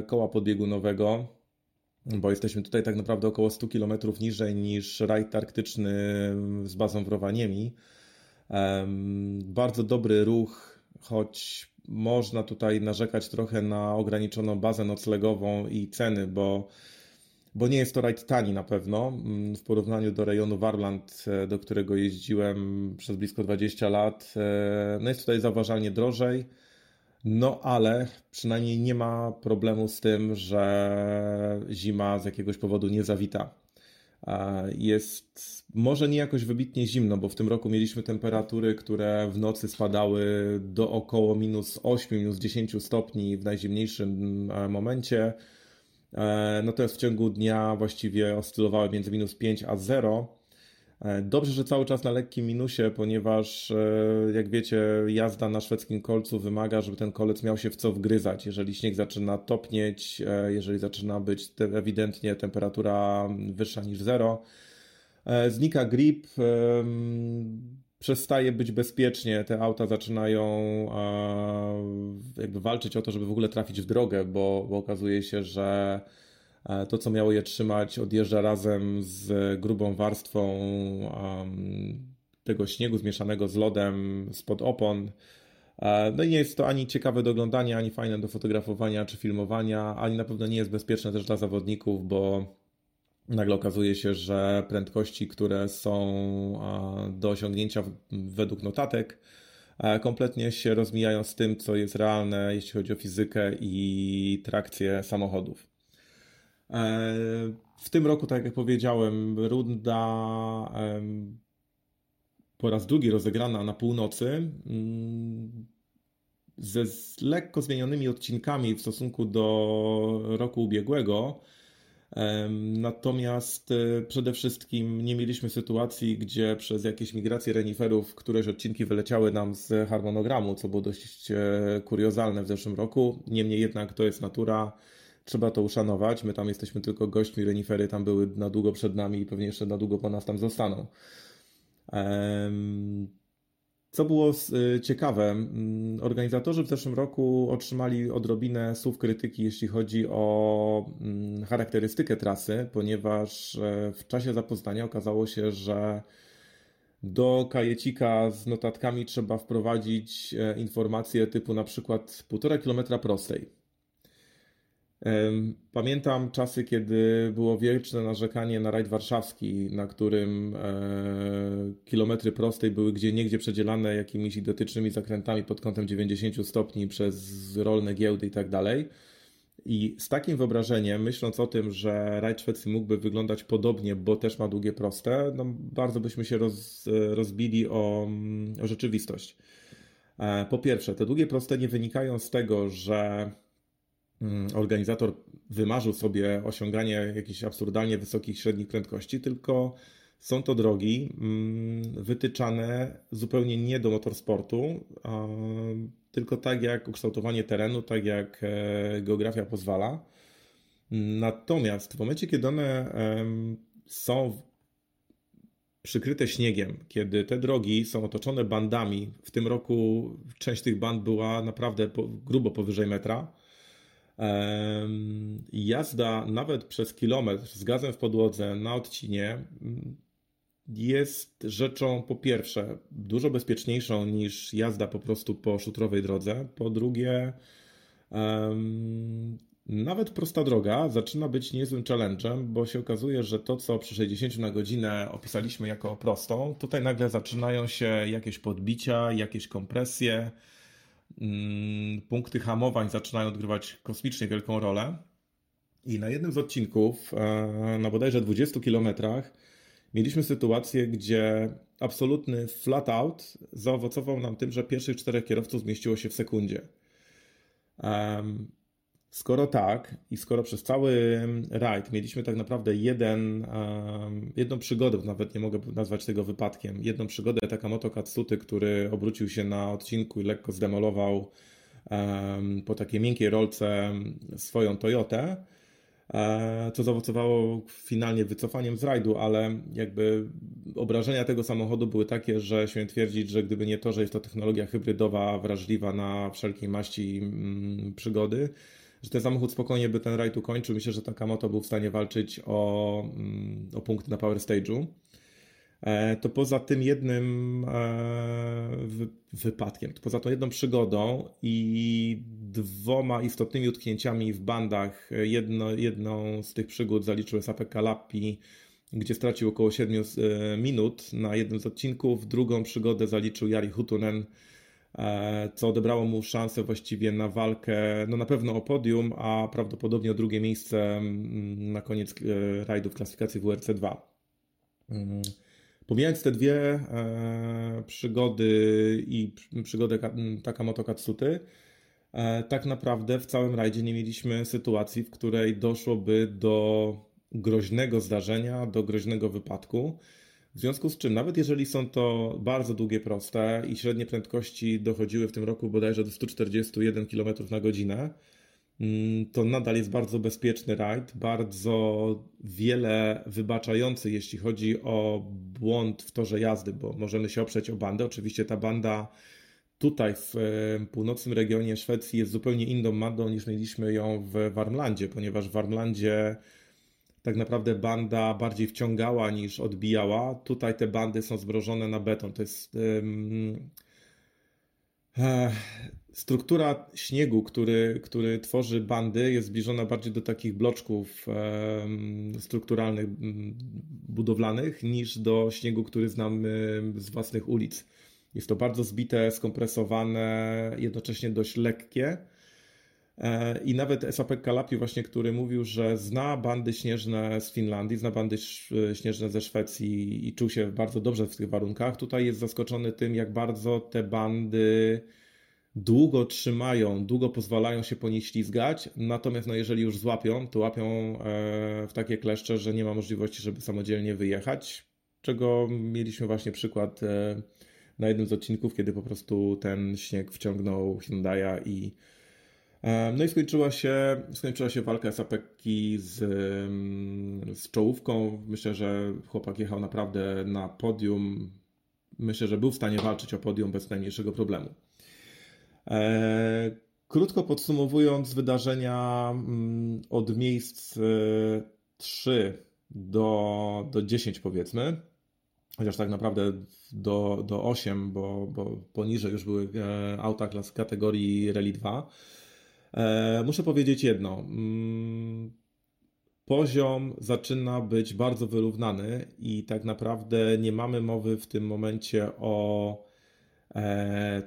koła podbiegunowego, bo jesteśmy tutaj tak naprawdę około 100 km niżej niż rajd arktyczny z bazą w Rowaniemi. Bardzo dobry ruch, choć można tutaj narzekać trochę na ograniczoną bazę noclegową i ceny, bo, bo nie jest to rajd tani na pewno mm, w porównaniu do rejonu Warland, e, do którego jeździłem przez blisko 20 lat. E, no jest tutaj zauważalnie drożej. No ale przynajmniej nie ma problemu z tym, że zima z jakiegoś powodu nie zawita. Jest może nie jakoś wybitnie zimno, bo w tym roku mieliśmy temperatury, które w nocy spadały do około minus 8, minus 10 stopni w najzimniejszym e, momencie. E, natomiast w ciągu dnia właściwie oscylowały między minus 5 a 0. E, dobrze, że cały czas na lekkim minusie, ponieważ e, jak wiecie, jazda na szwedzkim kolcu wymaga, żeby ten kolec miał się w co wgryzać. Jeżeli śnieg zaczyna topnieć, e, jeżeli zaczyna być ewidentnie temperatura wyższa niż zero, znika grip, przestaje być bezpiecznie, te auta zaczynają jakby walczyć o to, żeby w ogóle trafić w drogę, bo, bo okazuje się, że to, co miało je trzymać, odjeżdża razem z grubą warstwą tego śniegu zmieszanego z lodem spod opon. E, no i nie jest to ani ciekawe do oglądania, ani fajne do fotografowania czy filmowania, ani na pewno nie jest bezpieczne też dla zawodników, bo nagle okazuje się, że prędkości, które są do osiągnięcia według notatek, e, kompletnie się rozmijają z tym, co jest realne, jeśli chodzi o fizykę i trakcję samochodów. E, w tym roku, tak jak powiedziałem, runda po raz drugi rozegrana na północy mm, ze lekko zmienionymi odcinkami w stosunku do roku ubiegłego. Natomiast e, przede wszystkim nie mieliśmy sytuacji, gdzie przez jakieś migracje reniferów któreś odcinki wyleciały nam z harmonogramu, co było dość e, kuriozalne w zeszłym roku. Niemniej jednak to jest natura, trzeba to uszanować. My tam jesteśmy tylko gośćmi, renifery tam były na długo przed nami i pewnie jeszcze na długo po nas tam zostaną. Co było y, ciekawe, mm, organizatorzy w zeszłym roku otrzymali odrobinę słów krytyki, jeśli chodzi o mm, charakterystykę trasy, ponieważ e, w czasie zapoznania okazało się, że do kajecika z notatkami trzeba wprowadzić e, informacje typu na przykład 1,5 km prostej. Pamiętam czasy, kiedy było wielkie narzekanie na rajd warszawski, na którym e, kilometry prostej były gdzie niegdzie przedzielane jakimiś idiotycznymi zakrętami pod kątem 90 stopni przez rolne giełdy i tak dalej. I z takim wyobrażeniem, myśląc o tym, że rajd Szwecji mógłby wyglądać podobnie, bo też ma długie proste, no bardzo byśmy się roz, rozbili o, o rzeczywistość. E, po pierwsze, te długie proste nie wynikają z tego, że organizator wymarzył sobie osiąganie jakichś absurdalnie wysokich średnich prędkości, tylko są to drogi mm, wytyczane zupełnie nie do motorsportu, tylko tak jak ukształtowanie terenu, tak jak e, geografia pozwala. Natomiast w momencie, kiedy one są przykryte śniegiem, kiedy te drogi są otoczone bandami, w tym roku część tych band była naprawdę grubo powyżej metra, Jazda nawet przez kilometr z gazem w podłodze na odcinie mm, jest rzeczą po pierwsze dużo bezpieczniejszą niż jazda po prostu po szutrowej drodze. Po drugie, nawet prosta droga zaczyna być niezłym challenge'em, bo się okazuje, że to, co przy 60 na godzinę opisaliśmy jako prostą, tutaj nagle zaczynają się jakieś podbicia, jakieś kompresje punkty hamowań zaczynają odgrywać kosmicznie wielką rolę. I na jednym z odcinków, e, na bodajże 20 kilometrach, mieliśmy sytuację, gdzie absolutny flat out zaowocował nam tym, że pierwszych czterech kierowców zmieściło się w sekundzie. Skoro tak i skoro przez cały rajd mieliśmy tak naprawdę jeden, jedną przygodę, nawet nie mogę nazwać tego wypadkiem, jedną przygodę Takamoto Katsuty, który obrócił się na odcinku i lekko zdemolował po takiej miękkiej rolce swoją Toyotę, e, co zaowocowało finalnie wycofaniem z rajdu, ale jakby obrażenia tego samochodu były takie, że śmiem twierdzić, że gdyby nie to, że jest to technologia hybrydowa, wrażliwa na wszelkiej maści mm, przygody, że ten samochód spokojnie by ten rajd ukończył. Myślę, że Takamoto był w stanie walczyć o, mm, o punkt na Power Stage'u. E, to poza tym jednym e, wypadkiem, to poza tą jedną przygodą i dwoma istotnymi utknięciami w bandach, jedno, jedną z tych przygód zaliczył Sape Kalapi, gdzie stracił około 7 e, minut na jednym z odcinków, drugą przygodę zaliczył Jari Hutunen, E, co odebrało mu szansę właściwie na walkę, no na pewno o podium, a prawdopodobnie o drugie miejsce mm, na koniec e, rajdu w klasyfikacji WRC 2. Mm. Pomijając te dwie e, przygody i przygodę Takamoto Katsuty, tak naprawdę w całym rajdzie nie mieliśmy sytuacji, w której doszłoby do groźnego zdarzenia, do groźnego wypadku. W związku z czym, nawet jeżeli są to bardzo długie, proste i średnie prędkości dochodziły w tym roku bodajże do 141 km na godzinę, mm, to nadal jest bardzo bezpieczny rajd, bardzo wiele wybaczający, jeśli chodzi o błąd w torze jazdy, bo możemy się oprzeć o bandę. Oczywiście ta banda tutaj w północnym regionie Szwecji jest zupełnie inną bandą niż mieliśmy ją w Warmlandzie, ponieważ w Warmlandzie tak naprawdę banda bardziej wciągała niż odbijała. Tutaj te bandy są zbrożone na beton. To jest um, e, struktura śniegu, który, który tworzy bandy, jest zbliżona bardziej do takich bloczków strukturalnych, budowlanych, niż do śniegu, który znamy z własnych ulic. Jest to bardzo zbite, skompresowane, jednocześnie dość lekkie I nawet Esapek Kalapi właśnie, który mówił, że zna bandy śnieżne z Finlandii, zna bandy śnieżne ze Szwecji i czuł się bardzo dobrze w tych warunkach. Tutaj jest zaskoczony tym, jak bardzo te bandy długo trzymają, długo pozwalają się po nich ślizgać, natomiast no, jeżeli już złapią, to łapią e, w takie kleszcze, że nie ma możliwości, żeby samodzielnie wyjechać, czego mieliśmy właśnie przykład e, na jednym z odcinków, kiedy po prostu ten śnieg wciągnął Hyundai'a i e, no i skończyła się, skończyła się walka Sapeki z, z czołówką. Myślę, że chłopak jechał naprawdę na podium. Myślę, że był w stanie walczyć o podium bez najmniejszego problemu. E, krótko podsumowując wydarzenia mm, od miejsc 3 e, do, do 10 powiedzmy, chociaż tak naprawdę do, do 8, bo, bo poniżej już były e, auta klas kategorii Rally 2. Muszę powiedzieć jedno. Mm, poziom zaczyna być bardzo wyrównany i tak naprawdę nie mamy mowy w tym momencie o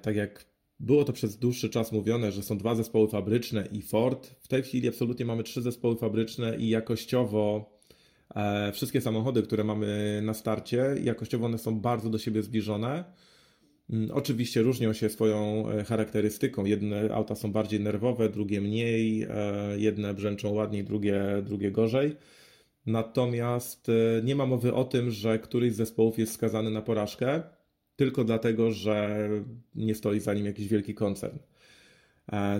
tak jak było to przez dłuższy czas mówione, że są dwa zespoły fabryczne i Ford. W tej chwili absolutnie mamy trzy zespoły fabryczne i jakościowo e, wszystkie samochody, które mamy na starcie, jakościowo one są bardzo do siebie zbliżone. Mm, oczywiście różnią się swoją e, charakterystyką. Jedne auta są bardziej nerwowe, drugie mniej, e, jedne brzęczą ładniej, drugie, drugie gorzej. Natomiast e, nie ma mowy o tym, że któryś z zespołów jest skazany na porażkę tylko dlatego, że nie stoi za nim jakiś wielki koncern.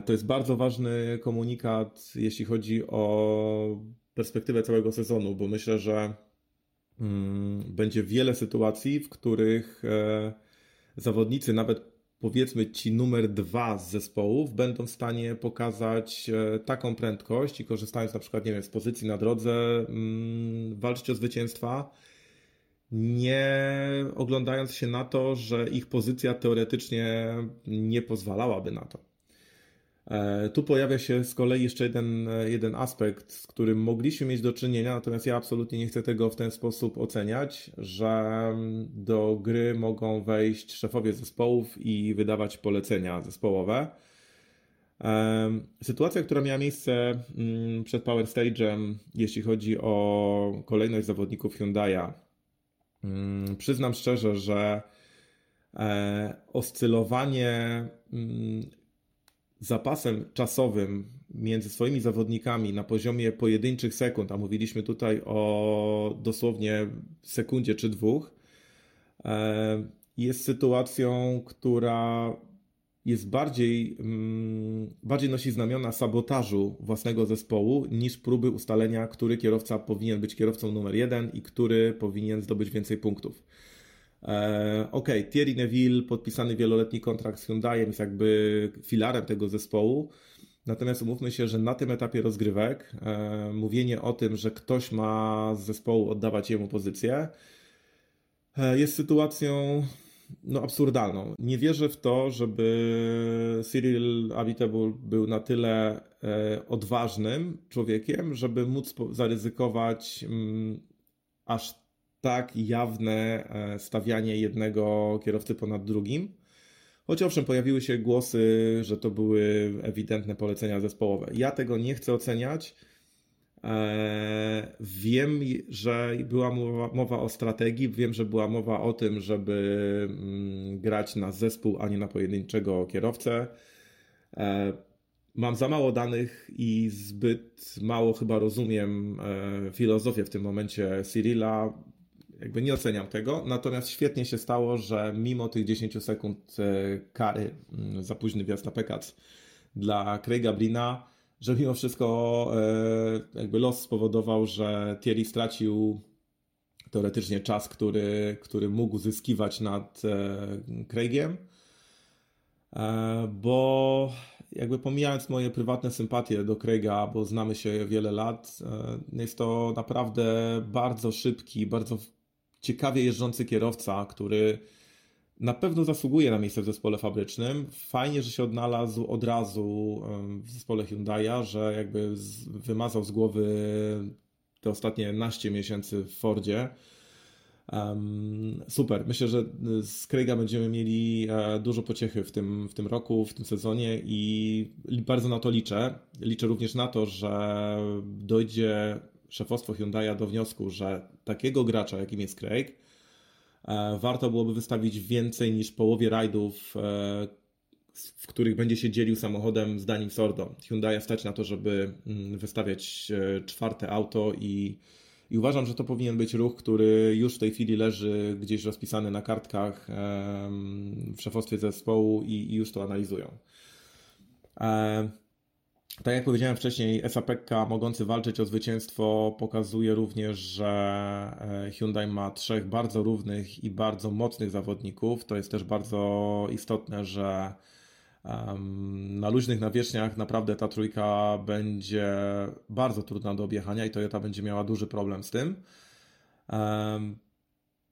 To jest bardzo ważny komunikat, jeśli chodzi o perspektywę całego sezonu, bo myślę, że mm, będzie wiele sytuacji, w których zawodnicy, nawet powiedzmy ci numer dwa z zespołów, będą w stanie pokazać e, taką prędkość i korzystając na przykład, nie wiem, z pozycji na drodze, mm, walczyć o zwycięstwa nie oglądając się na to, że ich pozycja teoretycznie nie pozwalałaby na to. E, tu pojawia się z kolei jeszcze jeden, jeden aspekt, z którym mogliśmy mieć do czynienia, natomiast ja absolutnie nie chcę tego w ten sposób oceniać, że do gry mogą wejść szefowie zespołów i wydawać polecenia zespołowe. E, sytuacja, która miała miejsce mm, przed Power Stage'em, jeśli chodzi o kolejność zawodników Hyundai'a, Mm, przyznam szczerze, że e, oscylowanie mm, zapasem czasowym między swoimi zawodnikami na poziomie pojedynczych sekund, a mówiliśmy tutaj o dosłownie sekundzie czy dwóch, e, jest sytuacją, która jest bardziej, mm, bardziej nosi znamiona sabotażu własnego zespołu niż próby ustalenia, który kierowca powinien być kierowcą numer jeden i który powinien zdobyć więcej punktów. E, ok, Thierry Neville, podpisany wieloletni kontrakt z Hyundaiem, jest jakby filarem tego zespołu. Natomiast umówmy się, że na tym etapie rozgrywek e, mówienie o tym, że ktoś ma z zespołu oddawać jemu pozycję, e, jest sytuacją no, absurdalną. Nie wierzę w to, żeby Cyril Abiteboul był na tyle e, odważnym człowiekiem, żeby móc zaryzykować mm, aż tak jawne e, stawianie jednego kierowcy ponad drugim. Choć owszem, pojawiły się głosy, że to były ewidentne polecenia zespołowe. Ja tego nie chcę oceniać. E, wiem, że była mowa, mowa, o strategii, wiem, że była mowa o tym, żeby mm, grać na zespół, a nie na pojedynczego kierowcę. E, mam za mało danych i zbyt mało chyba rozumiem filozofię w tym momencie Cyrila. Jakby nie oceniam tego, natomiast świetnie się stało, że mimo tych 10 sekund kary mm, za późny wjazd na Pekac dla Craiga Brina że mimo wszystko e, jakby los spowodował, że Thierry stracił teoretycznie czas, który, który mógł zyskiwać nad e, Craigiem, e, bo jakby pomijając moje prywatne sympatie do Craiga, bo znamy się wiele lat, jest to naprawdę bardzo szybki, bardzo ciekawie jeżdżący kierowca, który na pewno zasługuje na miejsce w zespole fabrycznym. Fajnie, że się odnalazł od razu w zespole Hyundai'a, że jakby wymazał z głowy te ostatnie naście miesięcy w Fordzie. Super. Myślę, że z Craiga będziemy mieli e, dużo pociechy w tym, w tym roku, w tym sezonie i bardzo na to liczę. Liczę również na to, że dojdzie szefostwo Hyundai'a do wniosku, że takiego gracza, jakim jest Craig, e, warto byłoby wystawić więcej niż połowie rajdów, e, w których będzie się dzielił samochodem z Danim Sordo. Hyundai stać na to, żeby mm, wystawiać czwarte auto i i uważam, że to powinien być ruch, który już w tej chwili leży gdzieś rozpisany na kartkach w szefostwie zespołu i, już to analizują. Tak jak powiedziałem wcześniej, SAPK mogący walczyć o zwycięstwo pokazuje również, że e, Hyundai ma trzech bardzo równych i bardzo mocnych zawodników. To jest też bardzo istotne, że na luźnych nawierzchniach naprawdę ta trójka będzie bardzo trudna do objechania i Toyota będzie miała duży problem z tym.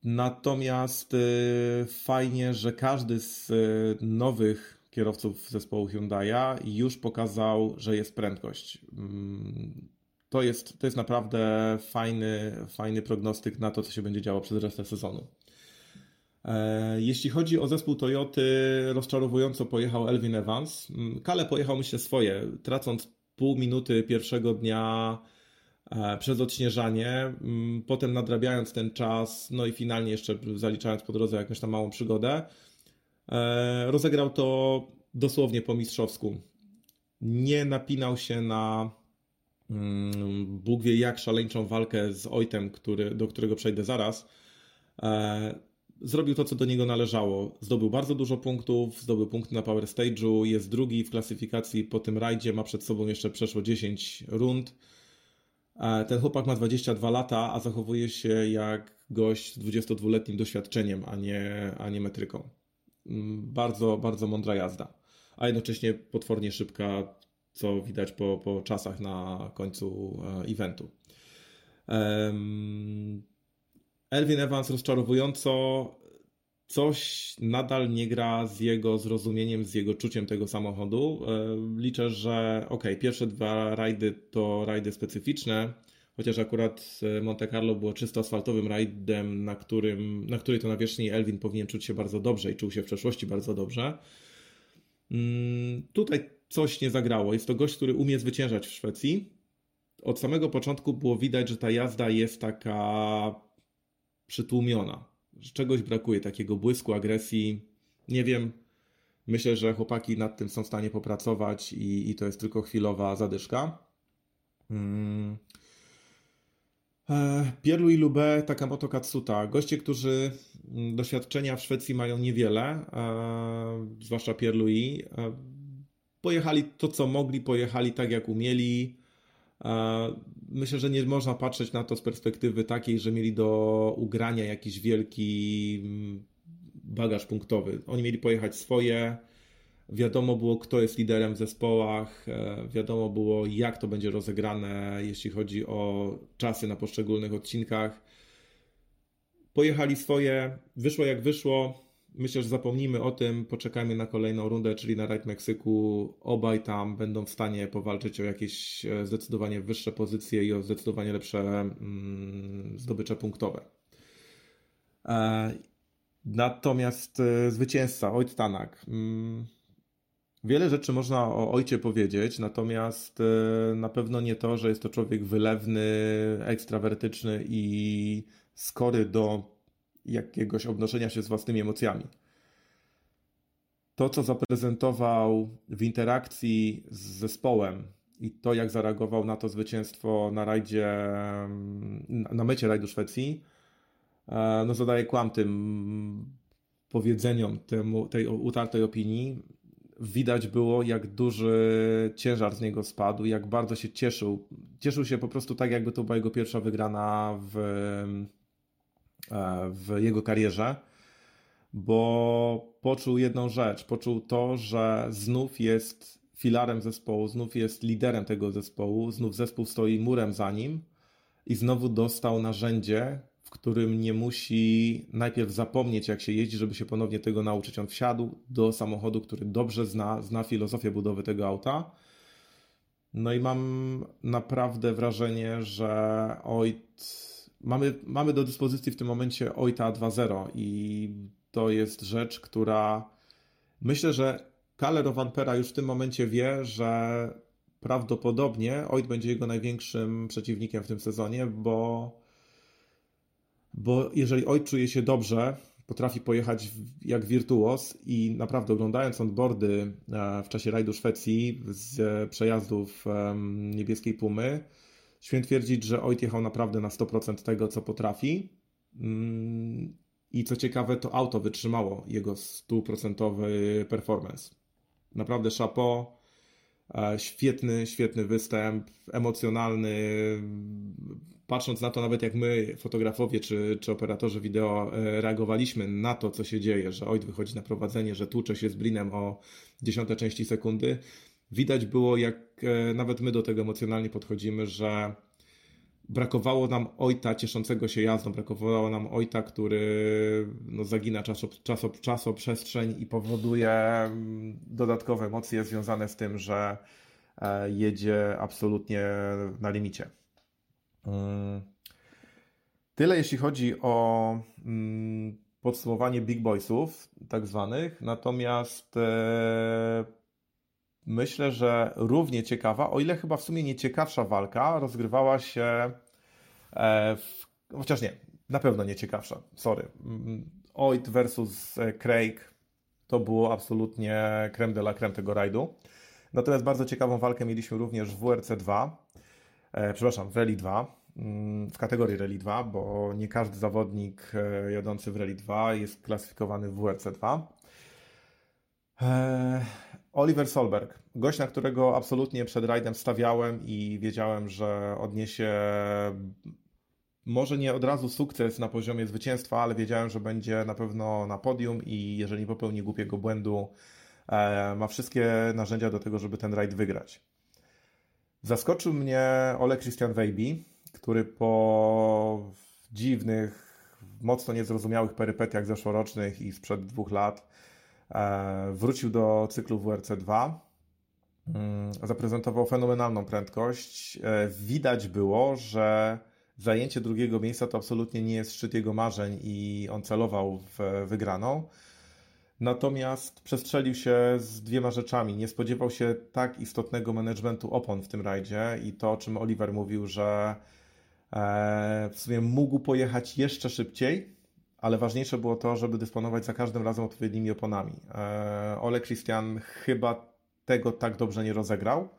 Natomiast y, fajnie, że każdy z y, nowych kierowców zespołu Hyundai'a już pokazał, że jest prędkość. Mm, to jest, to jest naprawdę fajny, fajny prognostyk na to, co się będzie działo przez resztę sezonu. E, jeśli chodzi o zespół Toyoty, rozczarowująco pojechał Elvin Evans. Mm, Kale pojechał myślę swoje, tracąc pół minuty pierwszego dnia e, przez odśnieżanie, mm, potem nadrabiając ten czas, no i finalnie jeszcze zaliczając po drodze jakąś tam małą przygodę. E, rozegrał to dosłownie po mistrzowsku. Nie napinał się na mm, Bóg wie jak szaleńczą walkę z Ojtem, który, do którego przejdę zaraz zrobił to, co do niego należało. Zdobył bardzo dużo punktów, zdobył punkty na Power Stage'u, jest drugi w klasyfikacji po tym rajdzie, ma przed sobą jeszcze przeszło 10 rund. E, ten chłopak ma 22 lata, a zachowuje się jak gość z 22-letnim doświadczeniem, a nie, a nie metryką. Mm, bardzo, bardzo mądra jazda, a jednocześnie potwornie szybka, co widać po, po czasach na końcu e, eventu. Elvin Evans rozczarowująco coś nadal nie gra z jego zrozumieniem, z jego czuciem tego samochodu. E, liczę, że ok, pierwsze dwa rajdy to rajdy specyficzne, chociaż akurat e, Monte Carlo było czysto asfaltowym rajdem, na, którym, na której to nawierzchni Elvin powinien czuć się bardzo dobrze i czuł się w przeszłości bardzo dobrze. Mm, tutaj coś nie zagrało. Jest to gość, który umie zwyciężać w Szwecji. Od samego początku było widać, że ta jazda jest taka przytłumiona. Że czegoś brakuje, takiego błysku, agresji. Nie wiem. Myślę, że chłopaki nad tym są w stanie popracować i, i to jest tylko chwilowa zadyszka. Hmm. E, Pierlu i Lube, Takamoto Katsuta. Goście, którzy mm, doświadczenia w Szwecji mają niewiele, e, zwłaszcza Pierlui. E, pojechali to, co mogli, pojechali tak, jak umieli. Myślę, że nie można patrzeć na to z perspektywy takiej, że mieli do ugrania jakiś wielki mm, bagaż punktowy. Oni mieli pojechać swoje. Wiadomo było, kto jest liderem w zespołach, e, wiadomo było, jak to będzie rozegrane, jeśli chodzi o czasy na poszczególnych odcinkach. Pojechali swoje, wyszło jak wyszło myślę, że zapomnimy o tym, poczekajmy na kolejną rundę, czyli na Rajd Meksyku. Obaj tam będą w stanie powalczyć o jakieś e, zdecydowanie wyższe pozycje i o zdecydowanie lepsze mm, zdobycze punktowe. E, natomiast zwycięzca, Ojt Tanak. Mm, wiele rzeczy można o ojcie powiedzieć, natomiast na pewno nie to, że jest to człowiek wylewny, ekstrawertyczny i skory do jakiegoś obnoszenia się z własnymi emocjami. To, co zaprezentował w interakcji z zespołem i to, jak zareagował na to zwycięstwo na rajdzie, na mecie rajdu Szwecji, e, no zadaje kłam tym powiedzeniom, temu, tej utartej opinii. Widać było, jak duży ciężar z niego spadł, jak bardzo się cieszył. Cieszył się po prostu tak, jakby to była jego pierwsza wygrana w, E, w jego karierze, bo poczuł jedną rzecz. Poczuł to, że znów jest filarem zespołu, znów jest liderem tego zespołu, znów zespół stoi murem za nim i znowu dostał narzędzie, w którym nie musi najpierw zapomnieć, jak się jeździ, żeby się ponownie tego nauczyć. On wsiadł do samochodu, który dobrze zna, zna filozofię budowy tego auta. No i mam naprawdę wrażenie, że Oit mamy, mamy do dyspozycji w tym momencie OITA 2.0 i to jest rzecz, która myślę, że Kalle Rovanpera już w tym momencie wie, że prawdopodobnie OIT będzie jego największym przeciwnikiem w tym sezonie, bo, bo jeżeli OIT czuje się dobrze, potrafi pojechać jak wirtuos i naprawdę oglądając onboardy e, w czasie rajdu Szwecji z przejazdów niebieskiej Pumy, śmiem twierdzić, że Oit jechał naprawdę na 100% tego, co potrafi. Mm, I co ciekawe, to auto wytrzymało jego 100% performance. Naprawdę chapeau. E, świetny, świetny występ, emocjonalny. Patrząc na to, nawet jak my, fotografowie czy, czy operatorzy wideo, e, reagowaliśmy na to, co się dzieje, że Oit wychodzi na prowadzenie, że tłucze się z Brinem o dziesiąte części sekundy, widać było, jak e, nawet my do tego emocjonalnie podchodzimy, że brakowało nam ojta cieszącego się jazdą, brakowało nam ojta, który no, zagina czaso, czaso, przestrzeń i powoduje mm, dodatkowe emocje związane z tym, że e, jedzie absolutnie na limicie. Mm. Tyle jeśli chodzi o mm, podsumowanie Big Boysów, tak zwanych. Natomiast e, myślę, że równie ciekawa, o ile chyba w sumie nie ciekawsza walka, rozgrywała się e, w, chociaż nie, na pewno nie ciekawsza, sorry. Mm, Oit versus e, Craig to było absolutnie creme de la creme tego rajdu. Natomiast bardzo ciekawą walkę mieliśmy również w WRC 2, e, przepraszam, w Rally 2, mm, w kategorii Rally 2, bo nie każdy zawodnik e, jadący w Rally 2 jest klasyfikowany w WRC 2. Oliver Solberg, gość, na którego absolutnie przed rajdem stawiałem i wiedziałem, że odniesie może nie od razu sukces na poziomie zwycięstwa, ale wiedziałem, że będzie na pewno na podium i jeżeli popełni głupiego błędu, e, ma wszystkie narzędzia do tego, żeby ten rajd wygrać. Zaskoczył mnie Ole Christian Weiby, który po dziwnych, mocno niezrozumiałych perypetiach zeszłorocznych i sprzed dwóch lat wrócił do cyklu WRC 2. Mm, zaprezentował fenomenalną prędkość. E, widać było, że zajęcie drugiego miejsca to absolutnie nie jest szczyt jego marzeń i on celował w wygraną. Natomiast przestrzelił się z dwiema rzeczami. Nie spodziewał się tak istotnego managementu opon w tym rajdzie i to, o czym Oliver mówił, że e, w sumie mógł pojechać jeszcze szybciej, ale ważniejsze było to, żeby dysponować za każdym razem odpowiednimi oponami. E, Ole Christian chyba tego tak dobrze nie rozegrał.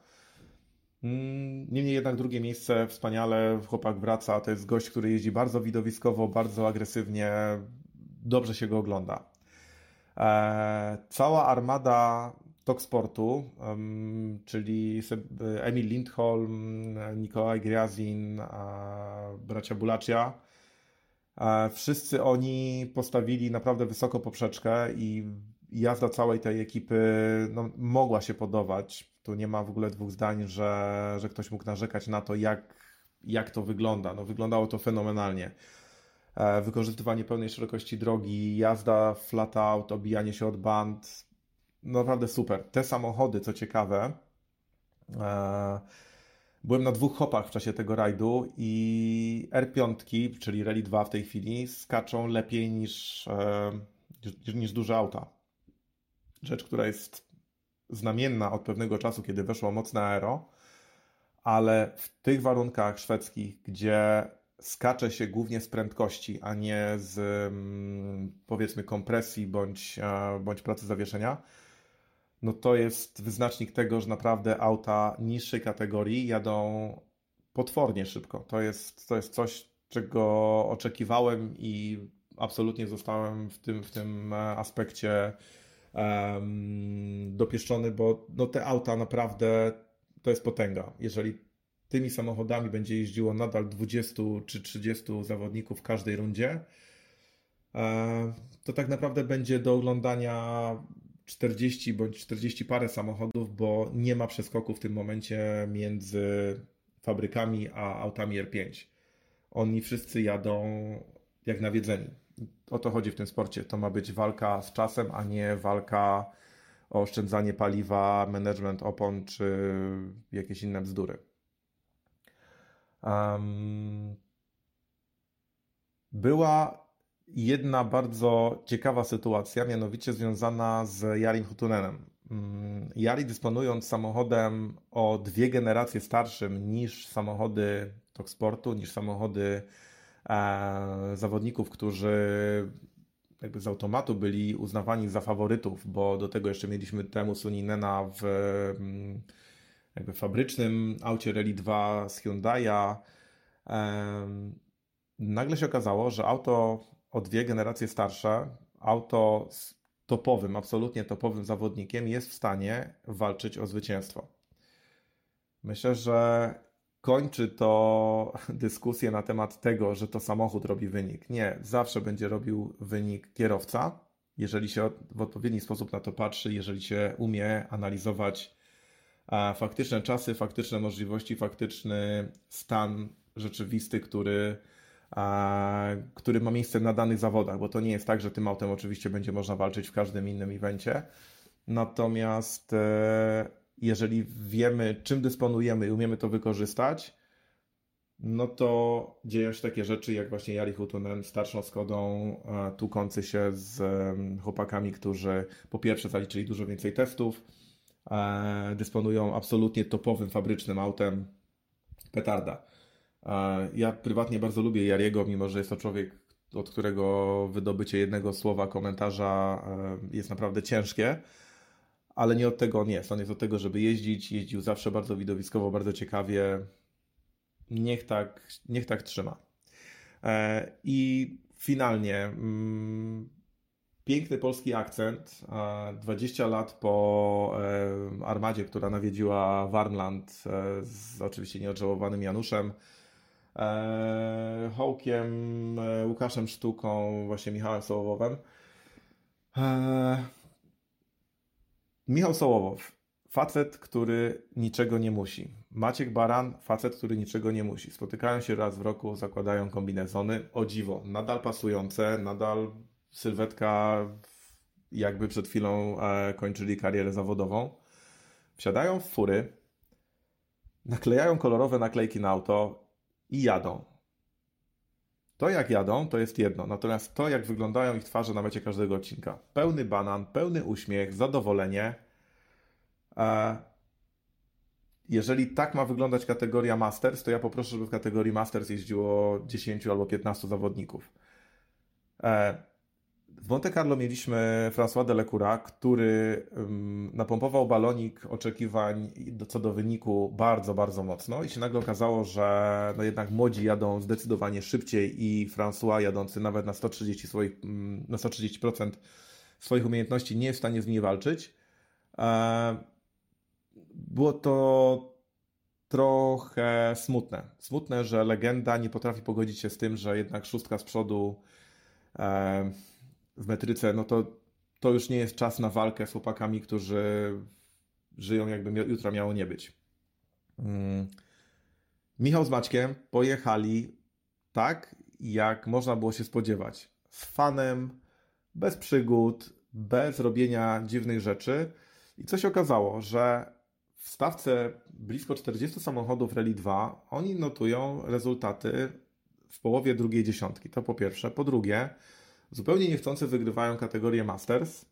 Mm, niemniej jednak drugie miejsce wspaniale, chłopak wraca, to jest gość, który jeździ bardzo widowiskowo, bardzo agresywnie, dobrze się go ogląda. E, cała armada Toksportu, czyli Emil Lindholm, Nikolaj Griazin, bracia Bulacia, Wszyscy oni postawili naprawdę wysoko poprzeczkę i jazda całej tej ekipy no, mogła się podobać. Tu nie ma w ogóle dwóch zdań, że, że ktoś mógł narzekać na to, jak, jak to wygląda. No, wyglądało to fenomenalnie. E, wykorzystywanie pełnej szerokości drogi, jazda flat out, obijanie się od band. No, naprawdę super. Te samochody, co ciekawe, e, Byłem na dwóch hopach w czasie tego rajdu i R5, czyli Rally 2 w tej chwili, skaczą lepiej niż, e, niż duże auta. Rzecz, która jest znamienna od pewnego czasu, kiedy weszło mocne aero, ale w tych warunkach szwedzkich, gdzie skacze się głównie z prędkości, a nie z mm, powiedzmy kompresji bądź, e, bądź pracy zawieszenia, no to jest wyznacznik tego, że naprawdę auta niższej kategorii jadą potwornie szybko. To jest, to jest coś, czego oczekiwałem i absolutnie zostałem w tym, w tym aspekcie um, dopieszczony, bo no te auta naprawdę to jest potęga. Jeżeli tymi samochodami będzie jeździło nadal 20 czy 30 zawodników w każdej rundzie, e, to tak naprawdę będzie do oglądania 40 bądź 40 parę samochodów, bo nie ma przeskoku w tym momencie między fabrykami a autami R5. Oni wszyscy jadą jak nawiedzeni. O to chodzi w tym sporcie. To ma być walka z czasem, a nie walka o oszczędzanie paliwa, management opon czy jakieś inne bzdury. Um, była jedna bardzo ciekawa sytuacja, mianowicie związana z Jarim Hutunenem. Mm, Jari dysponując samochodem o dwie generacje starszym niż samochody Toksportu, niż samochody e, zawodników, którzy jakby z automatu byli uznawani za faworytów, bo do tego jeszcze mieliśmy temu Suninena w mm, jakby fabrycznym aucie Rally 2 z Hyundai'a. Nagle się okazało, że auto o dwie generacje starsze, auto z topowym, absolutnie topowym zawodnikiem jest w stanie walczyć o zwycięstwo. Myślę, że kończy to dyskusję na temat tego, że to samochód robi wynik. Nie, zawsze będzie robił wynik kierowca, jeżeli się w odpowiedni sposób na to patrzy, jeżeli się umie analizować faktyczne czasy, faktyczne możliwości, faktyczny stan rzeczywisty, który, który ma miejsce na danych zawodach, bo to nie jest tak, że tym autem oczywiście będzie można walczyć w każdym innym evencie. Natomiast e, jeżeli wiemy, czym dysponujemy i umiemy to wykorzystać, no to dzieją się takie rzeczy, jak właśnie Jari Hutunen starszą Skodą, tłukący się z chłopakami, którzy po pierwsze zaliczyli dużo więcej testów, dysponują absolutnie topowym fabrycznym autem petarda. Ja prywatnie bardzo lubię Jariego, mimo że jest to człowiek, od którego wydobycie jednego słowa komentarza jest naprawdę ciężkie ale nie od tego on jest. On jest od tego, żeby jeździć. Jeździł zawsze bardzo widowiskowo, bardzo ciekawie. Niech tak, niech tak trzyma. E, I finalnie mm, piękny polski akcent. 20 lat po e, armadzie, która nawiedziła Warmland e, z oczywiście nieodżałowanym Januszem. Hołkiem, Łukaszem Sztuką, właśnie Michałem Sołowowem. Michał Sołowow, facet, który niczego nie musi. Maciek Baran, facet, który niczego nie musi. Spotykają się raz w roku, zakładają kombinezony. O dziwo, nadal pasujące, nadal sylwetka jakby przed chwilą kończyli karierę zawodową. Wsiadają w fury, naklejają kolorowe naklejki na auto i jadą. To jak jadą, to jest jedno, natomiast to jak wyglądają ich twarze na mecie każdego odcinka. Pełny banan, pełny uśmiech, zadowolenie. E, jeżeli tak ma wyglądać kategoria Masters, to ja poproszę, żeby w kategorii Masters jeździło 10 albo 15 zawodników. W Monte Carlo mieliśmy François Delecoura, który napompował balonik oczekiwań co do wyniku bardzo, bardzo mocno i się nagle okazało, że no jednak młodzi jadą zdecydowanie szybciej i François jadący nawet na 130 swoich, na 130% swoich umiejętności nie jest w stanie z nimi walczyć. E, było to trochę smutne. Smutne, że legenda nie potrafi pogodzić się z tym, że jednak szóstka z przodu w metryce, no to to już nie jest czas na walkę z chłopakami, którzy żyją jakby jutra miało nie być. Hmm. Michał z Maćkiem pojechali tak, jak można było się spodziewać. Z fanem, bez przygód, bez robienia dziwnych rzeczy. I co się okazało, że w stawce blisko 40 samochodów Rally 2 oni notują rezultaty w połowie drugiej dziesiątki. To po pierwsze. Po drugie, zupełnie niechcący wygrywają kategorię Masters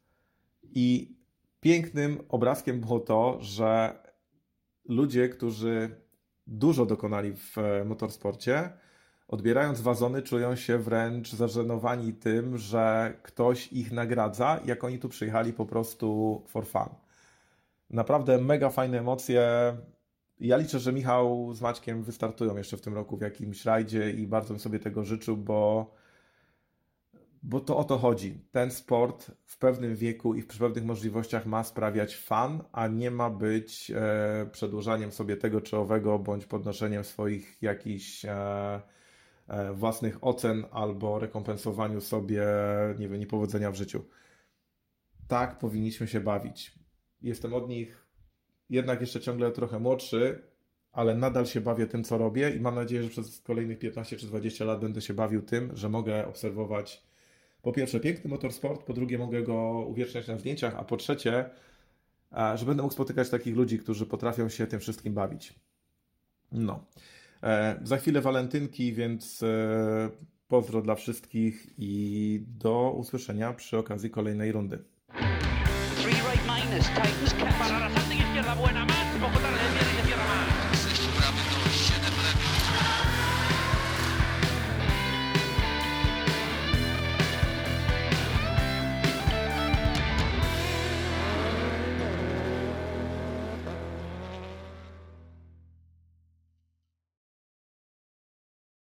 i pięknym obrazkiem było to, że ludzie, którzy dużo dokonali w e, motorsporcie, odbierając wazony, czują się wręcz zażenowani tym, że ktoś ich nagradza, jak oni tu przyjechali po prostu for fun. Naprawdę mega fajne emocje. Ja liczę, że Michał z Maćkiem wystartują jeszcze w tym roku w jakimś rajdzie i bardzo bym sobie tego życzył, bo bo to o to chodzi. Ten sport w pewnym wieku i przy pewnych możliwościach ma sprawiać fan, a nie ma być e, przedłużaniem sobie tego czy owego, bądź podnoszeniem swoich jakichś e, e, własnych ocen albo rekompensowaniu sobie, nie wiem, niepowodzenia w życiu. Tak powinniśmy się bawić. Jestem od nich jednak jeszcze ciągle trochę młodszy, ale nadal się bawię tym, co robię i mam nadzieję, że przez kolejnych 15 czy 20 lat będę się bawił tym, że mogę obserwować po pierwsze piękny motorsport, po drugie mogę go uwieczniać na zdjęciach, a po trzecie, że będę mógł spotykać takich ludzi, którzy potrafią się tym wszystkim bawić. No. E, za chwilę walentynki, więc e, Pozdro dla wszystkich i do usłyszenia przy okazji kolejnej rundy.